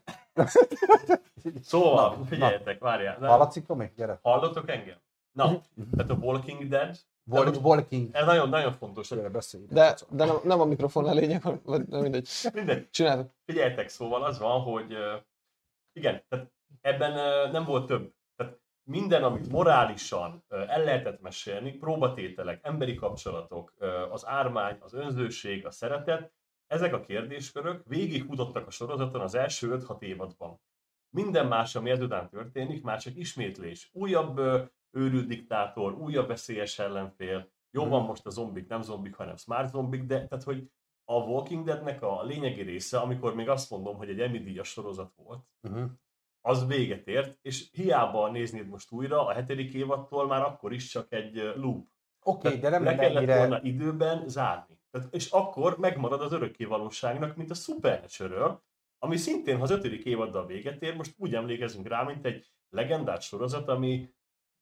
Szóval, Na, figyeljetek, várjál. Nem, Hallatszik Tomi? Gyere. Hallottok engem? Na, tehát a Walking Dead, Wal- Walking. ez nagyon-nagyon fontos. Gyere, beszélj. De, de nem, nem a mikrofon a lényeg, vagy nem mindegy. Mindegy, Csinálod. figyeljetek, szóval az van, hogy igen, tehát ebben nem volt több. Minden, amit morálisan el lehetett mesélni, próbatételek, emberi kapcsolatok, az ármány, az önzőség, a szeretet, ezek a kérdéskörök végighúzottak a sorozaton az első 5-6 évadban. Minden más, ami ezután történik, már csak ismétlés. Újabb őrült diktátor, újabb veszélyes ellenfél. Jó van most a zombik, nem zombik, hanem smart zombik, de tehát, hogy a Walking Deadnek a lényegi része, amikor még azt mondom, hogy egy Emmy díjas sorozat volt, Mhm. Az véget ért, és hiába néznéd most újra, a hetedik évattól már akkor is csak egy loop. Oké, de nem le kellett ennyire... volna időben zárni. Tehát, és akkor megmarad az örökké valóságnak, mint a Supernatural, ami szintén, ha az ötödik évaddal véget ér, most úgy emlékezünk rá, mint egy legendás sorozat, ami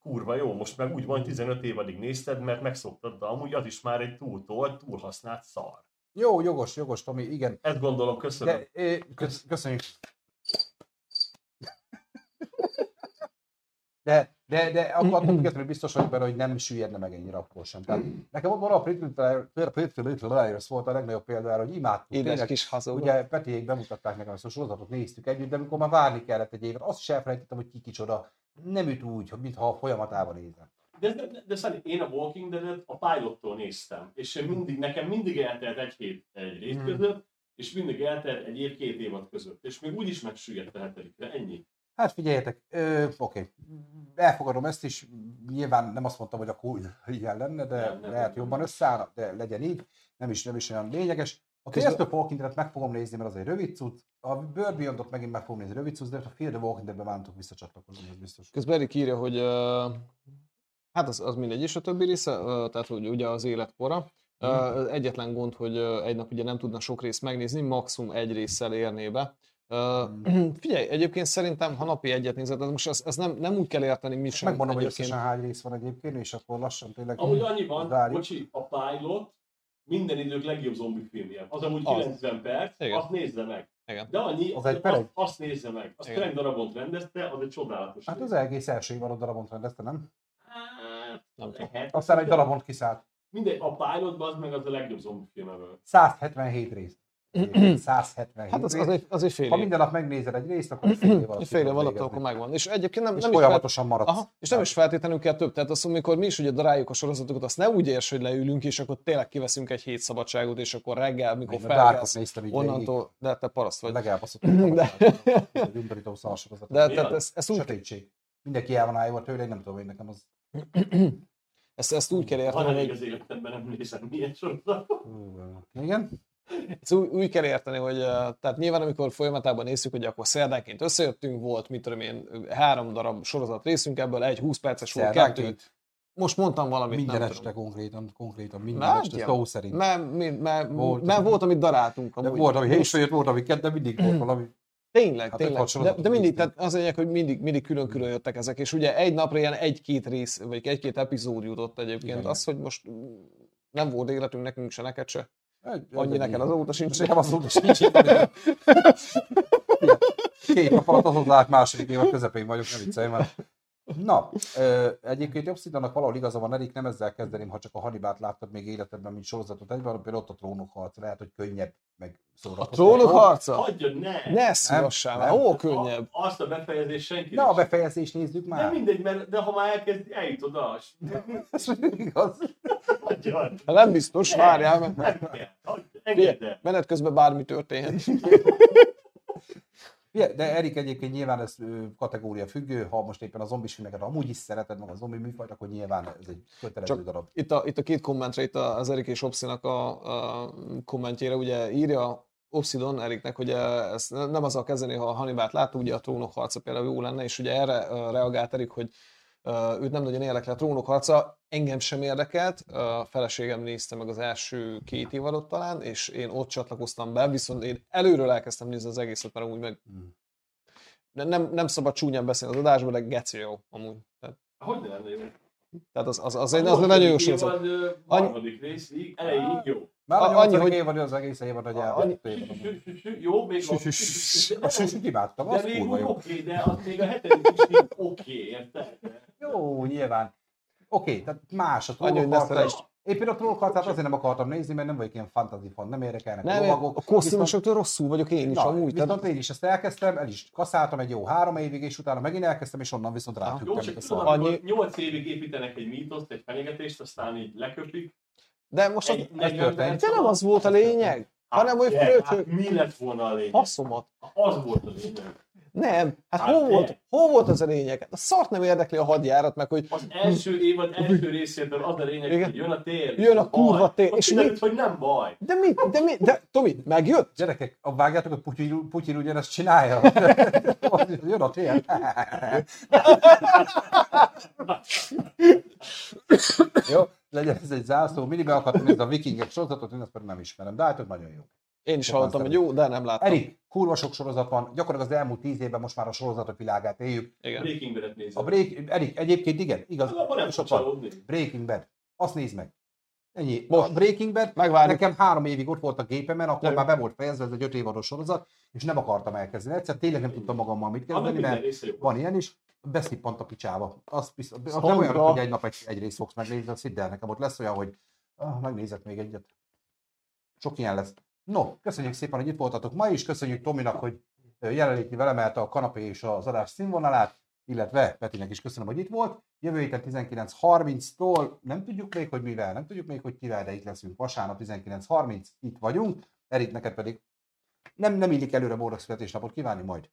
kurva jó, most meg úgy van, 15 évadig nézted, mert megszoktad, de amúgy az is már egy túltolt, túlhasznált szar. Jó, jogos, jogos, Tomi, igen. Ezt gondolom, köszönöm. De, kösz, köszönjük. De, De, de akkor attól függetlenül biztos vagyok benne, hogy nem süllyedne meg ennyire akkor sem. Tehát nekem ott van a Pretty Little Liars volt a legnagyobb példa arra, hogy imádtuk. Édes Tényleg, kis hazug. Ugye Petiék bemutatták nekem ezt a sorozatot, néztük együtt, de amikor már várni kellett egy évet, azt is elfelejtettem, hogy ki kicsoda. Nem üt úgy, mintha a folyamatában nézem. De, de, de, de én a Walking Dead-et a pilottól néztem, és mindig, nekem mindig eltelt egy hét egy rész Hmm. között, és mindig eltelt egy év két évad között, és még úgy is megsüllyedt a hetedikre, ennyi. Hát figyeljetek, oké, elfogadom ezt is, nyilván nem azt mondtam, hogy akkor ilyen lenne, de Nem, nem, lehet nem. jobban összeáll, de legyen így, nem is, nem is olyan lényeges. A the Walking Dead-et meg fogom nézni, mert az egy rövid cucc, a Bird Beyond-ot megint meg fogom nézni rövid cucc, de a Fear the Walking Dead-ben már nem tudok visszacsatlakozni, ez biztos. Közben Erik írja, hogy ö, hát az, az mindegy is a többi része, ö, tehát hogy ugye az életkora. Az Egyetlen gond, hogy egy nap ugye nem tudna sok részt megnézni, maximum egy résszel érné be. Ö, Figyelj, egyébként szerintem, ha napi egyet nézed, az most ez, ez nem, nem úgy kell érteni, mi sem. Megmondom, hogy egyébként. összesen hány rész van egyébként, és akkor lassan tényleg... Amúgy annyi van, Zárjuk. bocsi, a pilot minden idők legjobb zombi filmje. Az amúgy Az. 90 perc, Igen. azt nézze meg. Igen. De annyi, Az egy azt, pereg? azt nézze meg. Azt Igen. pereg darabont rendezte, az egy csodálatos Hát az egész első évad darabont rendezte, nem? Hát, Nem lehet. Aztán egy darabont kiszállt. Mindegy, a pilotban az meg az a legjobb zombi film ebből. 177 rész. 177 Hát az, az, egy, az egy fél Ha minden nap megnézed egy részt, akkor egy fél év alatt fél év alatt akkor megvan. És egyébként nem, És nem folyamatosan maradsz. Aha, és nem is feltétlenül kell több. Tehát azt, amikor mi is ugye daráljuk a sorozatokat, azt ne úgy érts, hogy leülünk, és akkor tényleg kiveszünk egy hét szabadságot, és akkor reggel, mikor felkelsz, onnantól, de te paraszt vagy. Legelbaszott. De-. De tehát az? ezt, ezt, úgy, Sötétség. Mindenki el van állva tőle, nem tudom, hogy nekem az... ezt, ezt úgy kell Ha érteni, hogy, az életemben nem nézem milyen sorozatot. Igen? Ezt úgy, úgy kell érteni, hogy eh, tehát nyilván amikor folyamatában nézzük, hogy akkor szerdánként összejöttünk, volt, mit tudom én, három darab sorozat részünk, ebből egy 20 perces volt, kettő. Most mondtam valamit, Minden nem este tudom. konkrétan, konkrétan minden Már este, szó szerint. Mert, mert, mert, Volt. mert volt, amit daráltunk. De amúgy. volt, ami hétfő jött, volt, ami kedden, mindig volt valami. Tényleg, Hát tényleg. De, de mindig, tehát az lényeg, hogy mindig, mindig külön-külön jöttek ezek, és ugye egy napra ilyen egy-két rész, vagy egy-két epizód jutott egyébként. Igen. Az, hogy most nem volt életünk nekünk se, neked se. Egy- Annyi neked azóta sincs. Nekem azóta sincs. Két nap alatt az át második év a közepén vagyok, ne viccelj már. Na, ö, egyébként Obsidiannak valahol igaza van, Erik, nem ezzel kezdeném, ha csak a Hannibalt láttad még életedben, mint sorozatot egyben, például ott a trónok harc, lehet, hogy könnyebb, meg A szórakoztató. trónok harca? Hagyja, ne! Ne szívassál már, nem. ó, könnyebb. A, azt a befejezést senki Na, a nem befejezést nézzük már. mindegy, mert de ha már elkezd, eljut oda. Ez igaz. Hagyja. Hát nem biztos, várjál, mert Nem kell. Hagyja, Engedd el. menet közben bármi történhet. De Erik egyébként nyilván ez kategória függő, ha most éppen a zombis filmeket amúgy is szereted meg a zombi műfajt, akkor nyilván ez egy kötelező Csak- darab. Itt a, itt a két kommentre, itt az Erik és Opszinak a, a kommentjére, ugye írja Obsidon Eriknek, hogy ezt nem azzal kezdeni, ha a Hannibalt látta, ugye a trónok harca például jó lenne, és ugye erre reagált Erik, hogy őt nem nagyon érdekli a trónok harca, engem sem érdekelt, a feleségem nézte meg az első két évadot talán, és én ott csatlakoztam be, viszont én előről elkezdtem nézni az egészet, mert amúgy meg Hmm. de nem, nem szabad csúnyán beszélni az adásban, de geci jó amúgy. Tehát, Hogy ne lenne jó? tehát az, az, az, az egy nagyon jó sorozat. Annyi- Harmadik részig, elejéig jó. Már A- a annyi, hogy- évad, az egész évad, hogy Annyi- el. Jó, még a... Sőt, imádtam, De az kurva úgy jó. oké, de az még a hetedik is oké, érted? Jó, nyilván. Oké, tehát más a felejtsd. is. Én például a trónokharcát azért nem akartam nézni, mert nem vagyok ilyen fantasy fan, nem érdekelnek Nem, lovagok. a kosztümosoktól rosszul vagyok én is Na, amúgy. viszont Tehát, én is ezt elkezdtem, el is kaszáltam egy jó három évig, és utána megint elkezdtem, és onnan viszont Jó, rátűntem, csak a szar. Annyi- amikor 8 évig építenek egy mítoszt, egy fenyegetést, aztán így leköpik. de most az, Egy ez 40 történt. de nem az volt a lényeg, hanem hogy Hát, fröccsö, hát, mi lett volna a lényeg? haszomat. Az volt a lényeg. Nem, hát Hát hol volt, hol volt az a lényeg? Hát A szart nem érdekli a hadjárat, meg hogy Az első évad első részétől az a lényeg, Igen. hogy jön a tér. Jön a kurva Ott és kiderült, mit? hogy nem baj. de mi, de mi, de Tomi, megjött? Gyerekek, a vágjátok, hogy Putyin, Putyin ugyanezt csinálja. Jön a tél. Jó, legyen ez egy zászló. Mindig be akartam nézni a vikingek sorozatot, én azt pedig nem ismerem, de hát nagyon jó. Én is hallottam, hogy szeretik. jó, de nem láttam. Erik, kurva sok sorozat van, gyakorlatilag az elmúlt tíz évben most már a sorozatok világát éljük. Igen. Breaking Bad-et nézem. A break, Erik, egyébként igen, igaz, Abban nem sok van. Breaking Bad. Azt nézd meg. Ennyi. Most. A Breaking Bad Megvárjuk. nekem három évig ott volt a gépemen, akkor Nem. már be volt fejezve, ez egy öt évados sorozat, és nem akartam elkezdeni. Egyszer tényleg nem tudtam magammal mit kezdeni, mert van ilyen is. beszippant a picsába. Az, biztos, az nem olyan, hogy egy nap egy, egy részt fogsz megnézni, azt hidd el, nekem ott lesz olyan, hogy ah, megnézek még egyet. Sok ilyen lesz. No, köszönjük szépen, hogy itt voltatok ma is, köszönjük Tominak, hogy ö, jelenlétével emelte a kanapé és az adás színvonalát, illetve Petinek is köszönöm, hogy itt volt. Jövő héten 19.30-tól, nem tudjuk még, hogy mivel, nem tudjuk még, hogy kivel, de itt leszünk vasárnap 19.30, itt vagyunk. Erik, neked pedig nem, nem illik előre boldog születésnapot kívánni, majd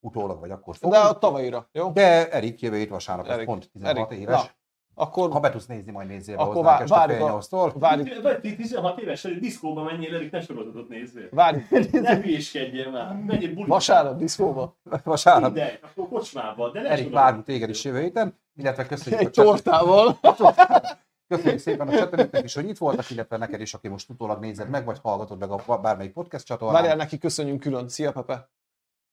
utólag vagy akkor fogunk. De a tavalyira, jó? De Erik jövő hét vasárnap, Erik, pont 16 Erik, éves. na, Akkor Ha be tudsz nézni, majd nézzél be Akkor hozzánk vá- este fél a- nyolctól. várjuk, Vagy ti 16 éves, hogy diszkóba menjél, Erik, ne sorozatot nézzél. várjuk. Ne hülyéskedjél már. Menjél buliba. Vasárnap diszkóba. Vasárnap. Mindegy, akkor kocsmába, de ne Erik, várunk téged is jövő héten, illetve köszönjük a Egy chat- tortával. Köszönjük szépen a csetelőknek is, hogy itt voltak, illetve neked is, aki most utólag nézed meg, vagy hallgatod meg a bármelyik podcast csatornán. Várjál, neki köszönjünk külön. Szia, Pepe.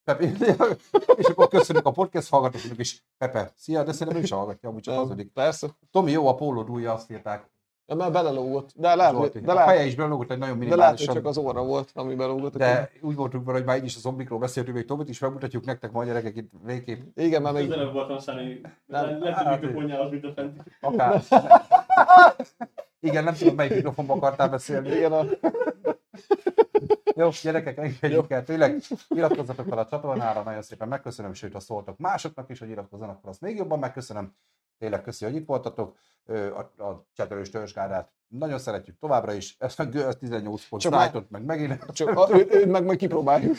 Pepe, és akkor köszönjük a podcast hallgatóknak is. Pepe, szia, de szerintem ő is hallgatja, amúgy csak hazudik. Persze. Tomi, jó a pólód újja, azt írták. Ja, mert belelógott. De lehet, Zsolti. de a lehet, feje is belógott egy nagyon de lehet, hogy minimálisan. csak az óra volt, ami belógott. De úgy voltunk vele, hogy már így is a zombikról beszéltünk, még Tomit is megmutatjuk nektek majd gyerekek itt végképp Igen, mert még... Közelebb voltam szállni. Nem. Lehet, Hát, hogy mikrofonjához, mint a fenti. akár. Igen, nem tudom, melyik mikrofonba akartál beszélni. Igen, a... Jó, gyerekek, engedjük el. Tényleg iratkozzatok fel a csatornára, nagyon szépen megköszönöm, sőt, ha szóltok másoknak is, hogy iratkozzanak fel, azt még jobban megköszönöm. Tényleg köszi, hogy itt voltatok. A, a csetelős törzsgárát nagyon szeretjük továbbra is. Ezt meg Girls 18 pont Snipe-ot meg megint. Csak a, ő, ő, meg majd kipróbáljuk.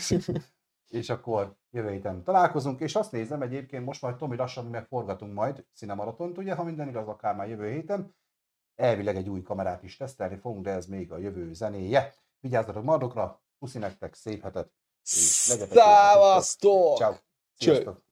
és akkor jövő héten találkozunk, és azt nézem egyébként, most majd Tomi lassan mi megforgatunk majd cinemaratont, ugye, ha minden igaz, akár már jövő héten. Elvileg egy új kamerát is tesztelni fogunk, de ez még a jövő zenéje. Vigyázzatok maradokra, puszi nektek, szép hetet, és legyetek jók. Szávasztok! Ciao. Sziasztok!